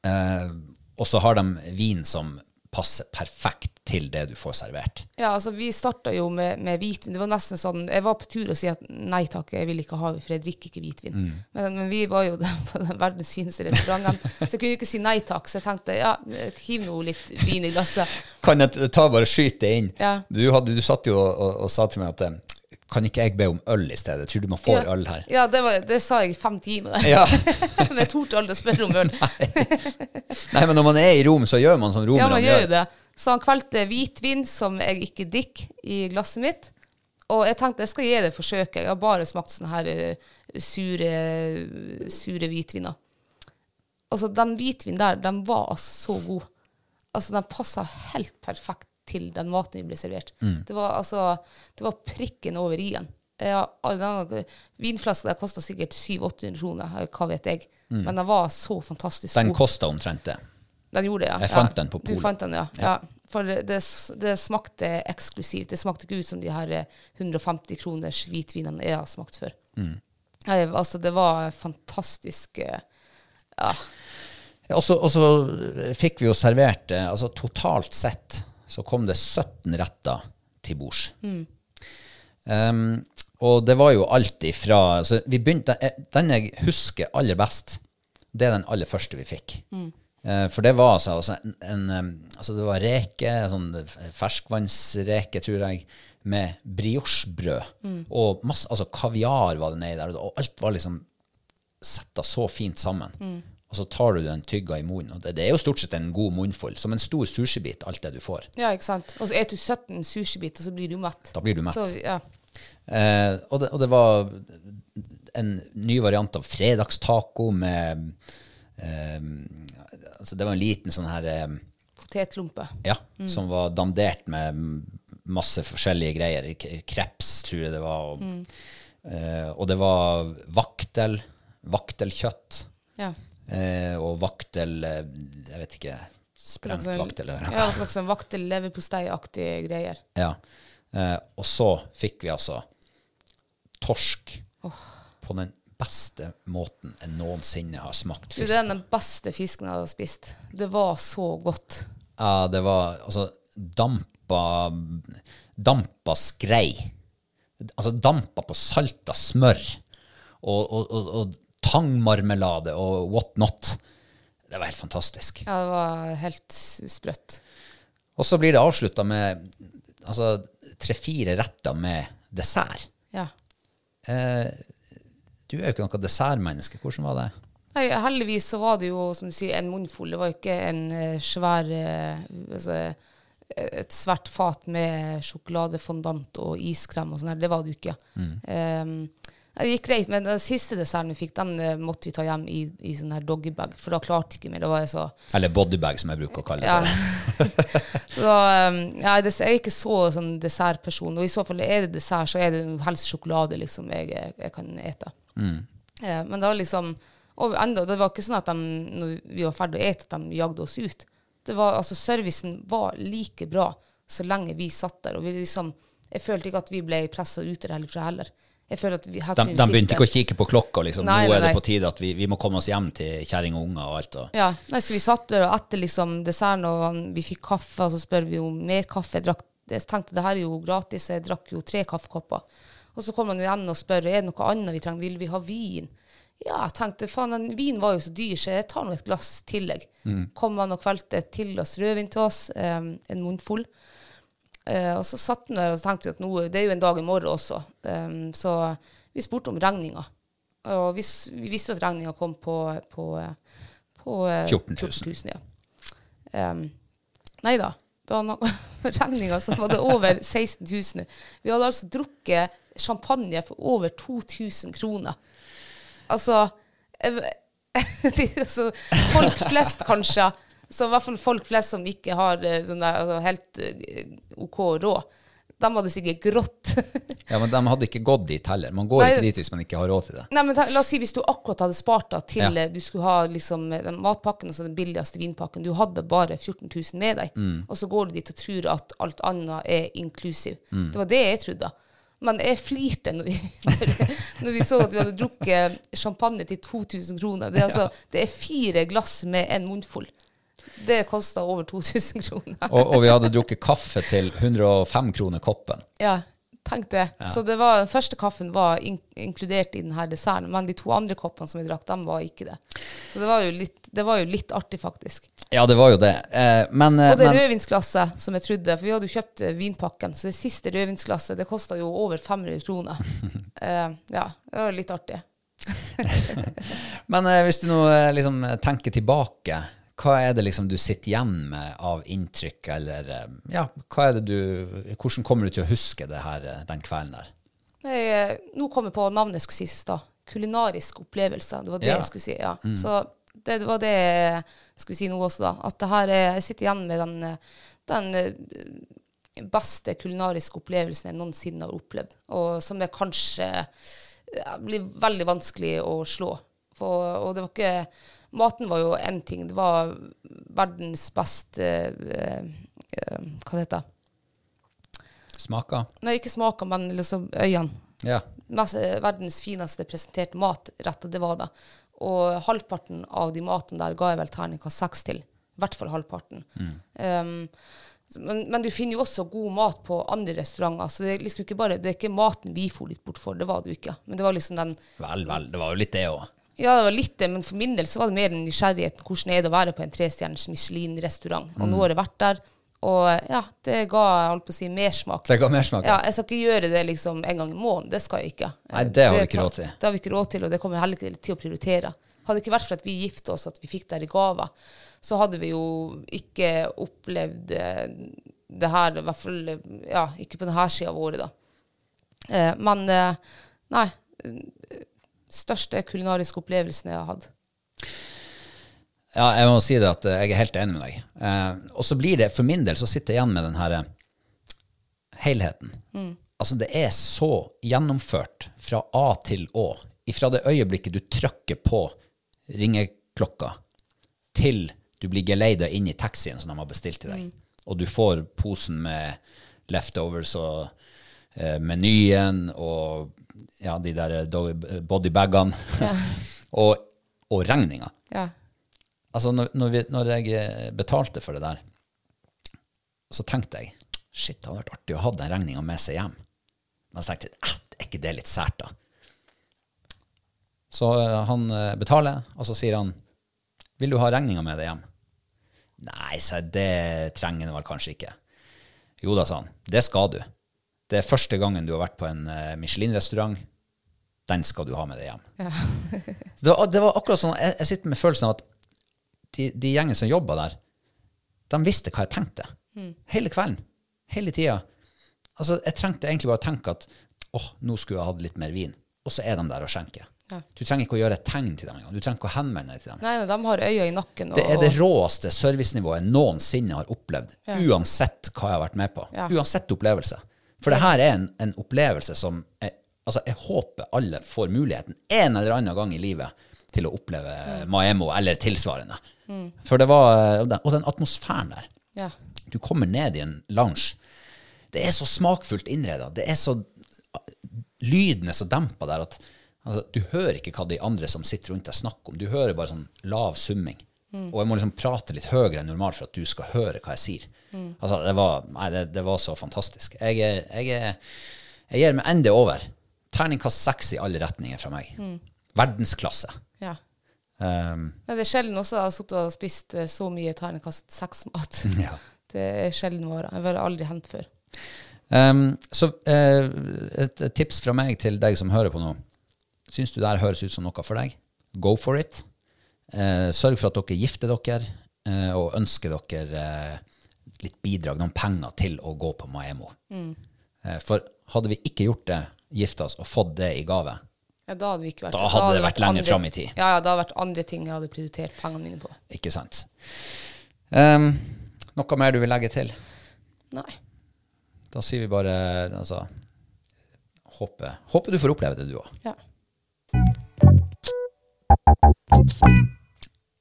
Eh, og så har de vin som passer perfekt til det du får servert.
Ja, altså vi starta jo med, med hvitvin. Det var nesten sånn Jeg var på tur og si at nei takk, jeg vil ikke ha for jeg drikker ikke hvitvin. Men, men vi var jo på den verdens fineste restauranten, så jeg kunne ikke si nei takk. Så jeg tenkte ja, hiv nå litt vin i glasset.
Kan jeg ta bare skyte inn?
Ja.
Du, hadde, du satt jo og, og, og sa til meg at kan ikke jeg be om øl i stedet? Tror du man får
ja.
øl her?
Ja, det, var, det sa jeg i fem timer.
Ja.
men jeg torde aldri å spørre om øl.
Nei, men når man er i Rom, så gjør man som
Ja,
romerne
man gjør jo det. Så han kvelte hvitvin som jeg ikke drikker, i glasset mitt. Og jeg tenkte jeg skal gi det et forsøk. Jeg har bare smakt sånne her eh, sure, sure hvitviner. Altså, den hvitvinen der, den var altså så god. Altså, den passa helt perfekt til den maten vi ble servert. Det var altså Det var prikken over i-en. Vinflaska kosta sikkert 700-800 kroner, eller hva vet jeg. Men den var så fantastisk
Den
god.
kosta omtrent det.
Den gjorde det, ja.
Jeg fant
ja.
den på
Du fant den, ja. ja. For det, det, smakte eksklusivt. Det smakte ikke ut som de her eh, 150 kroners hvitvinene jeg har smakt før.
Mm.
Jeg, altså, det var fantastisk eh, Ja.
Ja, Og så, og så fikk vi jo servert eh, altså Totalt sett så kom det 17 retter til bords. Um, og det var jo alt ifra så vi begynte, eh, Den jeg husker aller best, det er den aller første vi fikk. Eh, for det var altså, altså, en, en, altså det var reke, sånn ferskvannsreke, tror jeg, med briochebrød. Og masse, altså kaviar var det nedi der, og alt var liksom setta så fint sammen. Og så tar du den tygga i munnen. Og det, det er jo stort sett en god munnfull. Som en stor sushibit, alt det du får.
ja, ikke sant. Og så spiser du 17 sushibiter, så blir du mett.
Da blir du mett.
Så, ja.
Eh, og, det, og det var en ny variant av fredagstaco med eh, altså Det var en liten sånn her eh,
Potetlompe.
Ja, som var dandert med masse forskjellige greier. Kreps, tror jeg det var. Og, eh, og det var vaktel. Vaktelkjøtt.
Ja.
Eh, og vaktel eh, Jeg vet ikke Sprengt
sånn-
vaktel eller noe.
Ja, noe sånn vaktel leverpostei-aktige greier.
Ja. Eh, og så fikk vi altså torsk på den beste måten jeg noensinne har smakt
Du,
fisk.
det er den beste fisken jeg har spist. Det var så godt.
Ja, det var altså dampa Dampa skrei. Altså dampa på salta smør. Og, og, og, og tangmarmelade og what not. Det var helt fantastisk.
Ja, det var helt sprøtt.
Og så blir det avslutta med altså tre-fire retter med dessert.
Ja.
Eh, du er jo ikke noe dessertmenneske. Hvordan var det?
Nei, heldigvis så var det jo, som du sier, en munnfull. Det var ikke en eh, svær eh, altså, Et svært fat med sjokoladefondant og iskrem og sånn. Det var det jo ikke. Um, det gikk greit, men den siste desserten vi fikk, den eh, måtte vi ta hjem i, i sånn her doggybag, for da klarte ikke mer. Da så
Eller bodybag, som jeg bruker å kalle det.
ja. så da, um, ja, jeg er ikke så sånn dessertperson. Og i så fall er det dessert, så er det helst sjokolade liksom jeg, jeg kan ete. Ja, men var liksom og enda, Det var ikke sånn at de, når vi var ferdig å ete, at de jagde oss ut. Det var, altså Servicen var like bra så lenge vi satt der. og vi liksom, Jeg følte ikke at vi ble pressa ut derfra heller. Jeg føler at vi, har
De, de begynte ikke å kikke på klokka. Liksom.
Nei,
Nå
nei,
er det
nei.
på tide at vi, vi må komme oss hjem til kjerring og unger og alt. Og.
Ja, nei, så vi satt der og etter liksom desserten, og vi fikk kaffe, og så spør vi om mer kaffe. Jeg, drakk, jeg tenkte det her er jo gratis, så jeg drakk jo tre kaffekopper. Og så kommer han igjen og spør er det noe annet vi trenger, vil vi ha vin? Ja, jeg tenkte faen, den vin var jo så dyr, så jeg tar nå et glass tillegg. Kom han og kvelte til oss rødvin til oss, um, en munnfull. Eh, og så satt han der og tenkte at nå, det er jo en dag i morgen også, Um, så vi spurte om regninga. Og vi, vi visste at regninga kom på, på, på eh,
14 000.
14 ja. Um, nei da. Det var noe regninga som var det over 16 000. Vi hadde altså drukket champagne for over 2000 kroner. Altså, altså Folk flest, kanskje. Så i hvert fall folk flest som ikke har eh, sånn der, altså, helt eh, OK råd. De hadde sikkert grått.
Ja, Men de hadde ikke gått dit heller. Man går
Nei.
ikke dit hvis man ikke har råd til det.
Nei, men ta, La oss si hvis du akkurat hadde spart da, til
Ja.
eh, du skulle ha liksom, den matpakken og så den billigste vinpakken. Du hadde bare 14 000 med deg,
Mm.
og så går du dit og tror at alt annet er inklusiv.
Mm.
Det var det jeg trodde. Men jeg flirte når vi, når vi så at vi hadde drukket champagne til 2000 kroner. Det er, altså, det er fire glass med en munnfull. Det kosta over 2000 kroner.
Og, og vi hadde drukket kaffe til 105 kroner koppen.
Ja, tenk det. Så det var, den første kaffen var in inkludert i denne desserten, men de to andre koppene som vi drakk, dem var ikke det. Så det var jo litt, det var jo litt artig, faktisk.
Ja, det var jo det. Eh, men, eh,
Og det
men
rødvinsglasset som jeg trodde, for vi hadde jo kjøpt eh, vinpakken, så det siste rødvinsglasset, det kosta jo over 500 kroner. Eh, ja, det var litt artig.
Men eh, hvis du nå eh, liksom tenker tilbake, hva er det liksom du sitter igjen med av inntrykk, eller eh, ja, du, hvordan kommer du til å huske det her eh, den kvelden der?
Jeg, eh, nå kom jeg på navnet jeg skulle si i stad. Kulinarisk opplevelse. Det var det
Ja.
jeg skulle si. ja. Så det, det var det jeg skulle si nå også, da. At det her er, jeg sitter igjen med den, den beste kulinariske opplevelsen jeg noensinne har opplevd. Og som jeg kanskje blir veldig vanskelig å slå. For, og det var ikke Maten var jo én ting. Det var verdens beste eh, eh, Hva det heter det?
Smaker?
Nei, ikke smaker, men liksom øynene
Ja.
mest, verdens fineste presenterte matrett, det var det. Og halvparten av de matene der ga jeg vel terningkast seks til. I hvert fall halvparten. Um, men, men du finner jo også god mat på andre restauranter. Så det er liksom ikke bare, det er ikke maten vi for litt bort for, det var det jo ikke. Men det var liksom den
Vel, vel, det var jo litt det òg.
Ja, det var litt det, men for min del så var det mer den nysgjerrigheten. Hvordan er det å være på en trestjerners Michelin-restaurant? Og nå har jeg vært der, og ja, det ga holdt på å si mersmak.
Det ga mersmak.
Ja, jeg skal ikke gjøre det liksom en gang i måneden. Det skal jeg ikke.
Nei, det har vi ikke råd til.
Det har vi ikke råd til, og det kommer heller ikke til å prioritere. Hadde det ikke vært for at vi gifte oss, at vi fikk det i gaver, så hadde vi jo ikke opplevd eh, det her, i hvert fall ja, ikke på denne sida av året, da. Eh, men eh, nei. Eh, Største kulinariske opplevelsen jeg har hatt.
Ja, jeg må si det at eh, jeg er helt enig med deg. Eh, og så blir det, for min del, så sitter jeg igjen med den her helheten. helheten. Altså, det er så gjennomført fra A til Å. Fra det øyeblikket du trykker på ringeklokka, til du blir geleida inn i taxien som de har bestilt til deg, og du får posen med leftovers og eh, menyen og ja, de der bodybagene ja. og, og regninga.
Ja.
Altså, når, når, vi, når jeg eh, betalte for det der, så tenkte jeg shit, det hadde vært artig å ha den regninga med seg hjem. Men så tenkte jeg eh, er ikke det litt sært, da? Så eh, han eh, betaler, og så sier han vil du ha regninga med deg hjem? Nei, sa jeg, det trenger han vel kanskje ikke. Jo da, sa han, det skal du. Det er første gangen du har vært på en eh, Michelin-restaurant. Den skal du ha med deg hjem. Ja. det, var, det var akkurat sånn, jeg, jeg sitter med følelsen av at de, de gjengen som jobba der, de visste hva jeg tenkte. Hele kvelden. Hele tida. Altså, jeg trengte egentlig bare å tenke at åh, nå skulle jeg hatt litt mer vin. Og så er de der og skjenker. Du trenger ikke å gjøre et tegn til dem engang. Du trenger ikke å henvende deg til dem.
Nei, de har øya i nakken. Og,
Det er det råeste servicenivået jeg noensinne har opplevd, uansett hva jeg har vært med på.
Ja.
Uansett opplevelse. For det her er en, en opplevelse som jeg, altså jeg håper alle får muligheten en eller annen gang i livet til å oppleve Maemo eller tilsvarende. For det var, Og den atmosfæren der.
ja.
Du kommer ned i en lounge. Det er så smakfullt innreda. Det er så Lyden er så dempa der at altså, du hører ikke hva de andre som sitter rundt deg, snakker om. Du hører bare sånn lav summing. Og jeg må liksom prate litt høyere enn normalt for at du skal høre hva jeg sier. Altså, det var, nei, det, det var så fantastisk. Jeg, jeg, jeg gir meg enda over. Terningkast seks i alle retninger fra meg. Verdensklasse.
ja.
Um,
det er sjelden også jeg har sittet og spist eh, så mye terningkast seks-mat.
ja.
Det er sjelden vår. Jeg har aldri hendt før.
Um, så uh, et, et tips fra meg til deg som hører på nå. Syns du det her høres ut som noe for deg? Go for it. Eh, sørg for at dere gifter dere, eh, og ønsker dere eh, litt bidrag, noen penger til å gå på Maemo. Eh, for hadde vi ikke gjort det, gifta oss og fått det i gave,
Ja, da hadde vi ikke vært
Da hadde det vært lenger fram i tid.
Ja, ja, det hadde vært andre ting jeg hadde prioritert pengene mine på.
ikke sant? Um, noe mer du vil legge til?
Nei.
Da sier vi bare altså, håper, håper du får oppleve det, du òg.
Ja.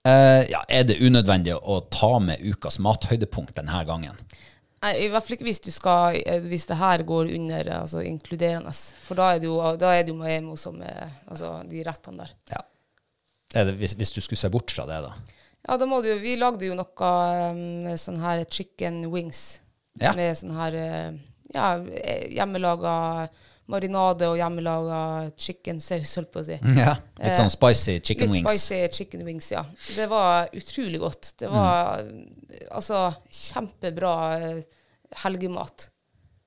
Eh, ja, er det unødvendig å ta med ukas mathøydepunkt denne gangen?
Nei, I hvert fall ikke hvis du skal eh, Hvis det her går under altså, inkluderende. For da er det jo, da er det jo Maemo som er altså, de rettene der.
Ja. Er det, hvis, hvis du skulle se bort fra det, da?
Ja, da må du Vi lagde jo noe um, sånn her chicken wings.
Ja.
Med sånn her ja, hjemmelaga marinade og hjemmelaga chickensaus, holdt på å si.
Ja, Litt sånn spicy chicken
Litt
wings.
spicy chicken wings, ja. Det var utrolig godt. Det var altså kjempebra eh, helgemat.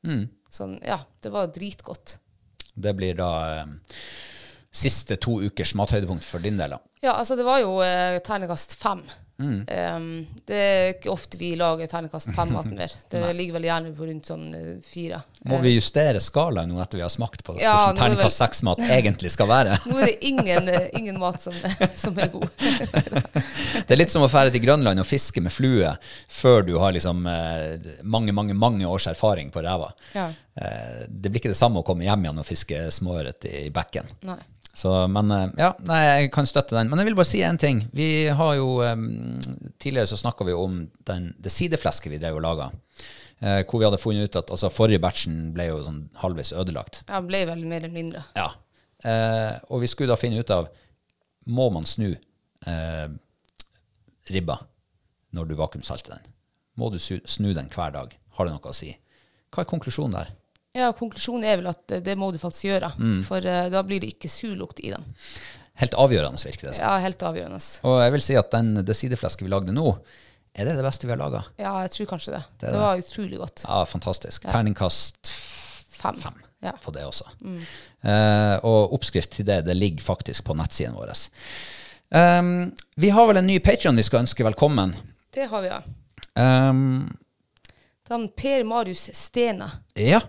Mm.
Sånn, ja, det var dritgodt.
Det blir da eh, siste to ukers mathøydepunkt for din del, da.
Ja, altså det var jo eh, terningkast fem.
Mm.
Um, det er ikke ofte vi lager terningkast fem-mat mer. Det ligger vel gjerne på rundt sånn eh, fire.
Må vi justere skalaen nå etter vi har smakt på
Ja,
hvordan terningkast seks-mat egentlig skal være?
Nå er det ingen, eh, ingen mat som, som er god.
Det er litt som å fære til Grønland og fiske med flue før du har liksom eh, mange, mange mange års erfaring på ræva.
Ja.
Det blir ikke det samme å komme hjem igjen og fiske småørret i bekken.
Nei.
Så, men eh, ja, nei, jeg kan støtte den. Men jeg vil bare si en ting. Vi har jo eh, Tidligere så snakka vi om den, det sideflesket vi drev og laga. Eh, hvor vi hadde funnet ut at altså, forrige batchen ble jo sånn halvveis ødelagt.
Ja, ble vel mer eller mindre.
Ja. Eh, og vi skulle da finne ut av Må man snu eh, ribba når du vakuumsalter den? Må du snu den hver dag? Har det noe å si? Hva er konklusjonen der?
Ja, konklusjonen er vel at eh, det må du faktisk gjøre.
Mm.
For uh, da blir det ikke surlukt i dem.
Helt avgjørende, virker det som.
Ja, helt avgjørende.
Og jeg vil si at den, det sideflesket vi lagde nå, er det det beste vi har laga?
Ja, jeg tror kanskje det.
Det
Det,
var det.
utrolig godt.
Ja, fantastisk. Terningkast
Fem.
fem
Ja.
på det også. Eh, og oppskrift til det det ligger faktisk på nettsiden vår. Um, vi har vel en ny Patreon vi skal ønske velkommen.
Det har vi, ja.
Um,
Den Per Marius Stene.
ja,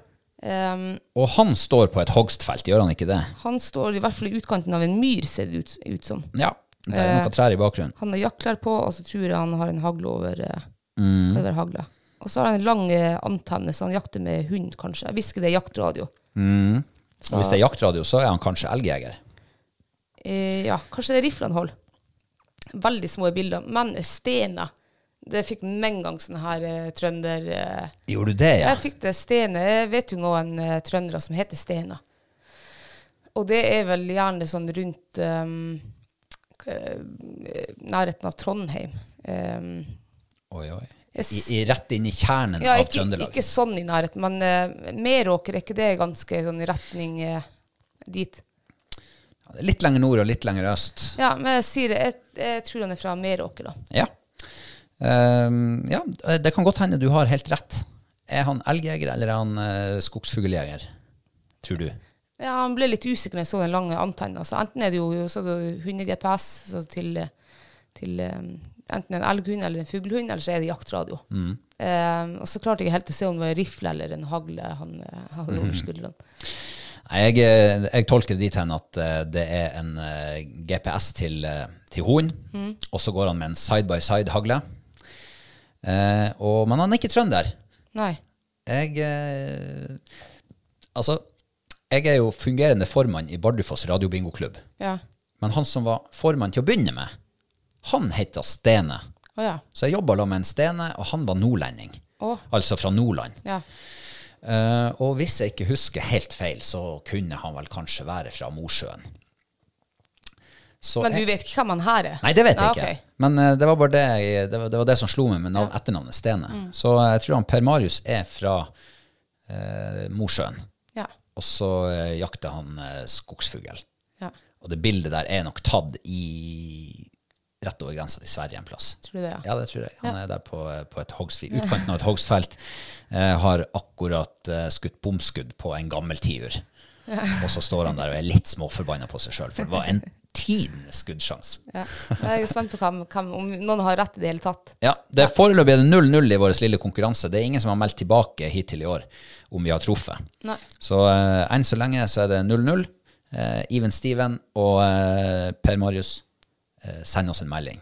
Um,
og han står på et hogstfelt, gjør han ikke det?
han står i hvert fall i utkanten av en myr, ser det ut, ut som.
Ja, det er
noen
noen trær i bakgrunnen.
Han har jaktklær på, og så tror jeg han har en hagle over, eh,
Mm.
over hagla. Og så har han en lang eh, antenne, så han jakter med hund, kanskje. Jeg hvisker det er jaktradio.
Og hvis det er jaktradio, så er han kanskje elgjeger.
Uh, ja, kanskje det er rifle han holder. Veldig små bilder. Men stener, det fikk med en gang sånn her eh, trønder... Eh,
Gjorde du det, ja?
Jeg fikk det Stene. Jeg vet jo noen eh, trøndere som heter Stena. Og det er vel gjerne sånn rundt um, nærheten av Trondheim. Um,
Oi, oi. I, i, rett inn i kjernen
ja,
av
ikke,
Trøndelag.
ikke sånn i nærheten, men uh, Meråker, er ikke det ganske sånn i retning eh, dit?
Litt lenger nord og litt lenger øst.
Ja, men jeg sier det. Jeg, jeg tror han er fra Meråker, da.
Ja. Ehm, ja, det kan godt hende du har helt rett. Er han elgjeger, eller er han uh, skogsfugljeger? Tror du?
Ja, han ble litt usikker når jeg så den lange antennen. Så enten er det jo så det hunde-GPS til, til um, enten en elghund eller en fuglehund, eller så er det jaktradio.
Mm.
Um, og så klarte jeg helt å se om det var en rifle eller en hagle han uh, hadde over skuldrene.
Jeg, eh, jeg tolker det dit hen at eh, det er en eh, GPS til, eh, til hunden, og så går han med en side-by-side-hagle. Eh, og- men han er ikke trønder.
Nei.
Jeg eh, Altså, jeg er jo fungerende formann i Bardufoss radiobingoklubb.
Ja.
Men han som var formann til å begynne med, han heter Stene.
Oh, ja.
Så jeg jobba med en Stene, og han var nordlending.
Oh.
Altså fra Nordland.
ja.
Eh, og hvis jeg ikke husker helt feil, så kunne han vel kanskje være fra Mosjøen. Så
Men du
jeg-
vet ikke hvem han her er?
Nei, det vet jeg
Ah,
ikke.
ok.
Men uh, det var bare det, jeg, det, var, det var det som slo meg med navn, etternavnet Stene.
Mm.
Så jeg tror han Per Marius er fra uh, Mosjøen.
Ja.
Og så uh, jakter han uh, skogsfugl.
ja.
Og det bildet der er nok tatt i rett over grensa til Sverige en plass.
Tror du det, ja?
Ja, det tror jeg. Han er der på, på et hogstfelt, Utkanten av et hogstfelt. Har akkurat skutt bomskudd på en gammel tiur. Og så står han der og er litt småforbanna på seg sjøl, for det var en tidenes skuddsjanse.
ja. Jeg er spent på hvem, hvem, om noen har rett i det hele tatt.
Ja, det er Foreløpig er det 0-0 i vår lille konkurranse. Det er ingen som har meldt tilbake hittil i år om vi har truffet.
Nei.
Så uh, enn så lenge så er det 0-0. Uh, Even Steven og uh, Per Marius, eh, send oss en melding.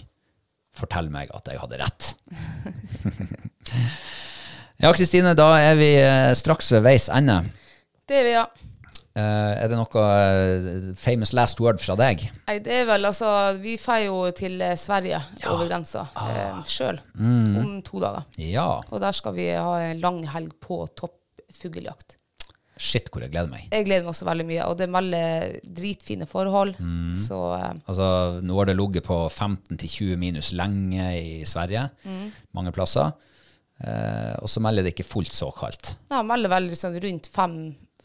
Fortell meg at jeg hadde rett. Ja, Kristine, da er vi eh, straks ved veis ende.
Det er vi, ja.
Eh, er det noe uh, famous last word fra deg?
Nei, det er vel altså Vi drar jo til Sverige Sverige over grensa eh, sjøl om to dager.
Ja.
Og der skal vi ha en lang helg på toppfugljakt.
Shit, hvor jeg gleder meg.
Jeg gleder meg også veldig mye, og det er veldig dritfine forhold. Så eh,
Altså, nå har det ligget på 15-20 minus lenge i Sverige, mange plasser. Eh, og så melder det ikke fullt så kaldt.
ja, melder vel liksom rundt fem,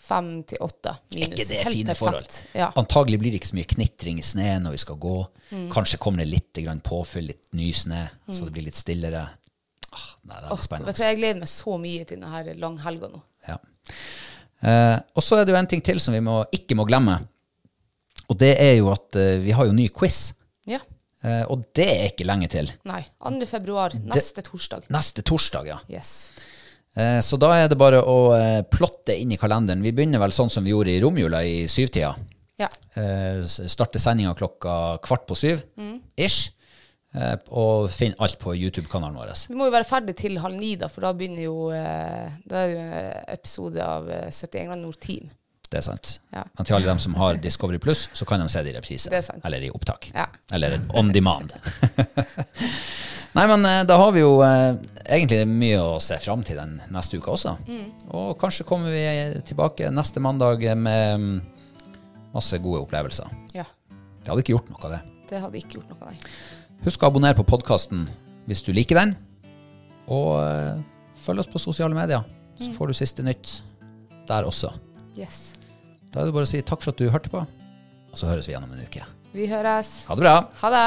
fem til åtte minus.
ikke det
Helt
fine
perfekt.
forhold?
Ja.
Antagelig blir det ikke så mye knitring i snø når vi skal gå.
Mm.
Kanskje kommer det litt grann påfyll, litt nysnø, så det blir litt stillere. Ah, nei, det er
oh,
spennende.
vet du, jeg gleder meg så mye til denne langhelga nå.
Ja. Eh, og så er det jo en ting til som vi må, ikke må glemme. Og det er jo at eh, vi har jo ny quiz.
Ja.
Eh, og det er ikke lenge til.
Nei. 2. februar, neste torsdag.
Neste torsdag, ja.
Yes.
Eh, så da er det bare å eh, plotte inn i kalenderen. Vi begynner vel sånn som vi gjorde i romjula i syvtida.
Ja.
Eh, starte sendinga klokka kvart på syv, ish. Eh, og finn alt på YouTube-kanalen vår.
Vi må jo være ferdig til halv ni, da, for da begynner jo Da er det jo en episode av eh, 71 grader nord Team.
Det er sant.
Ja.
Men til alle dem som har Discovery Pluss, så kan de se det i reprise.
Det er sant.
Eller i opptak.
Ja.
Eller on demand. Nei, men eh, da har vi jo eh, egentlig mye å se fram til den neste uka også.
Mm.
Og kanskje kommer vi tilbake neste mandag med mm, masse gode opplevelser.
Ja.
Det hadde ikke gjort noe, av det.
Det hadde ikke gjort noe, av det.
Husk å abonnere på podkasten hvis du liker den. Og eh, følg oss på sosiale medier, så får du siste nytt der også.
Yes.
Da er det bare å si takk for at du hørte på, og så høres vi igjen om en uke.
Vi høres.
Ha det bra!
Ha det.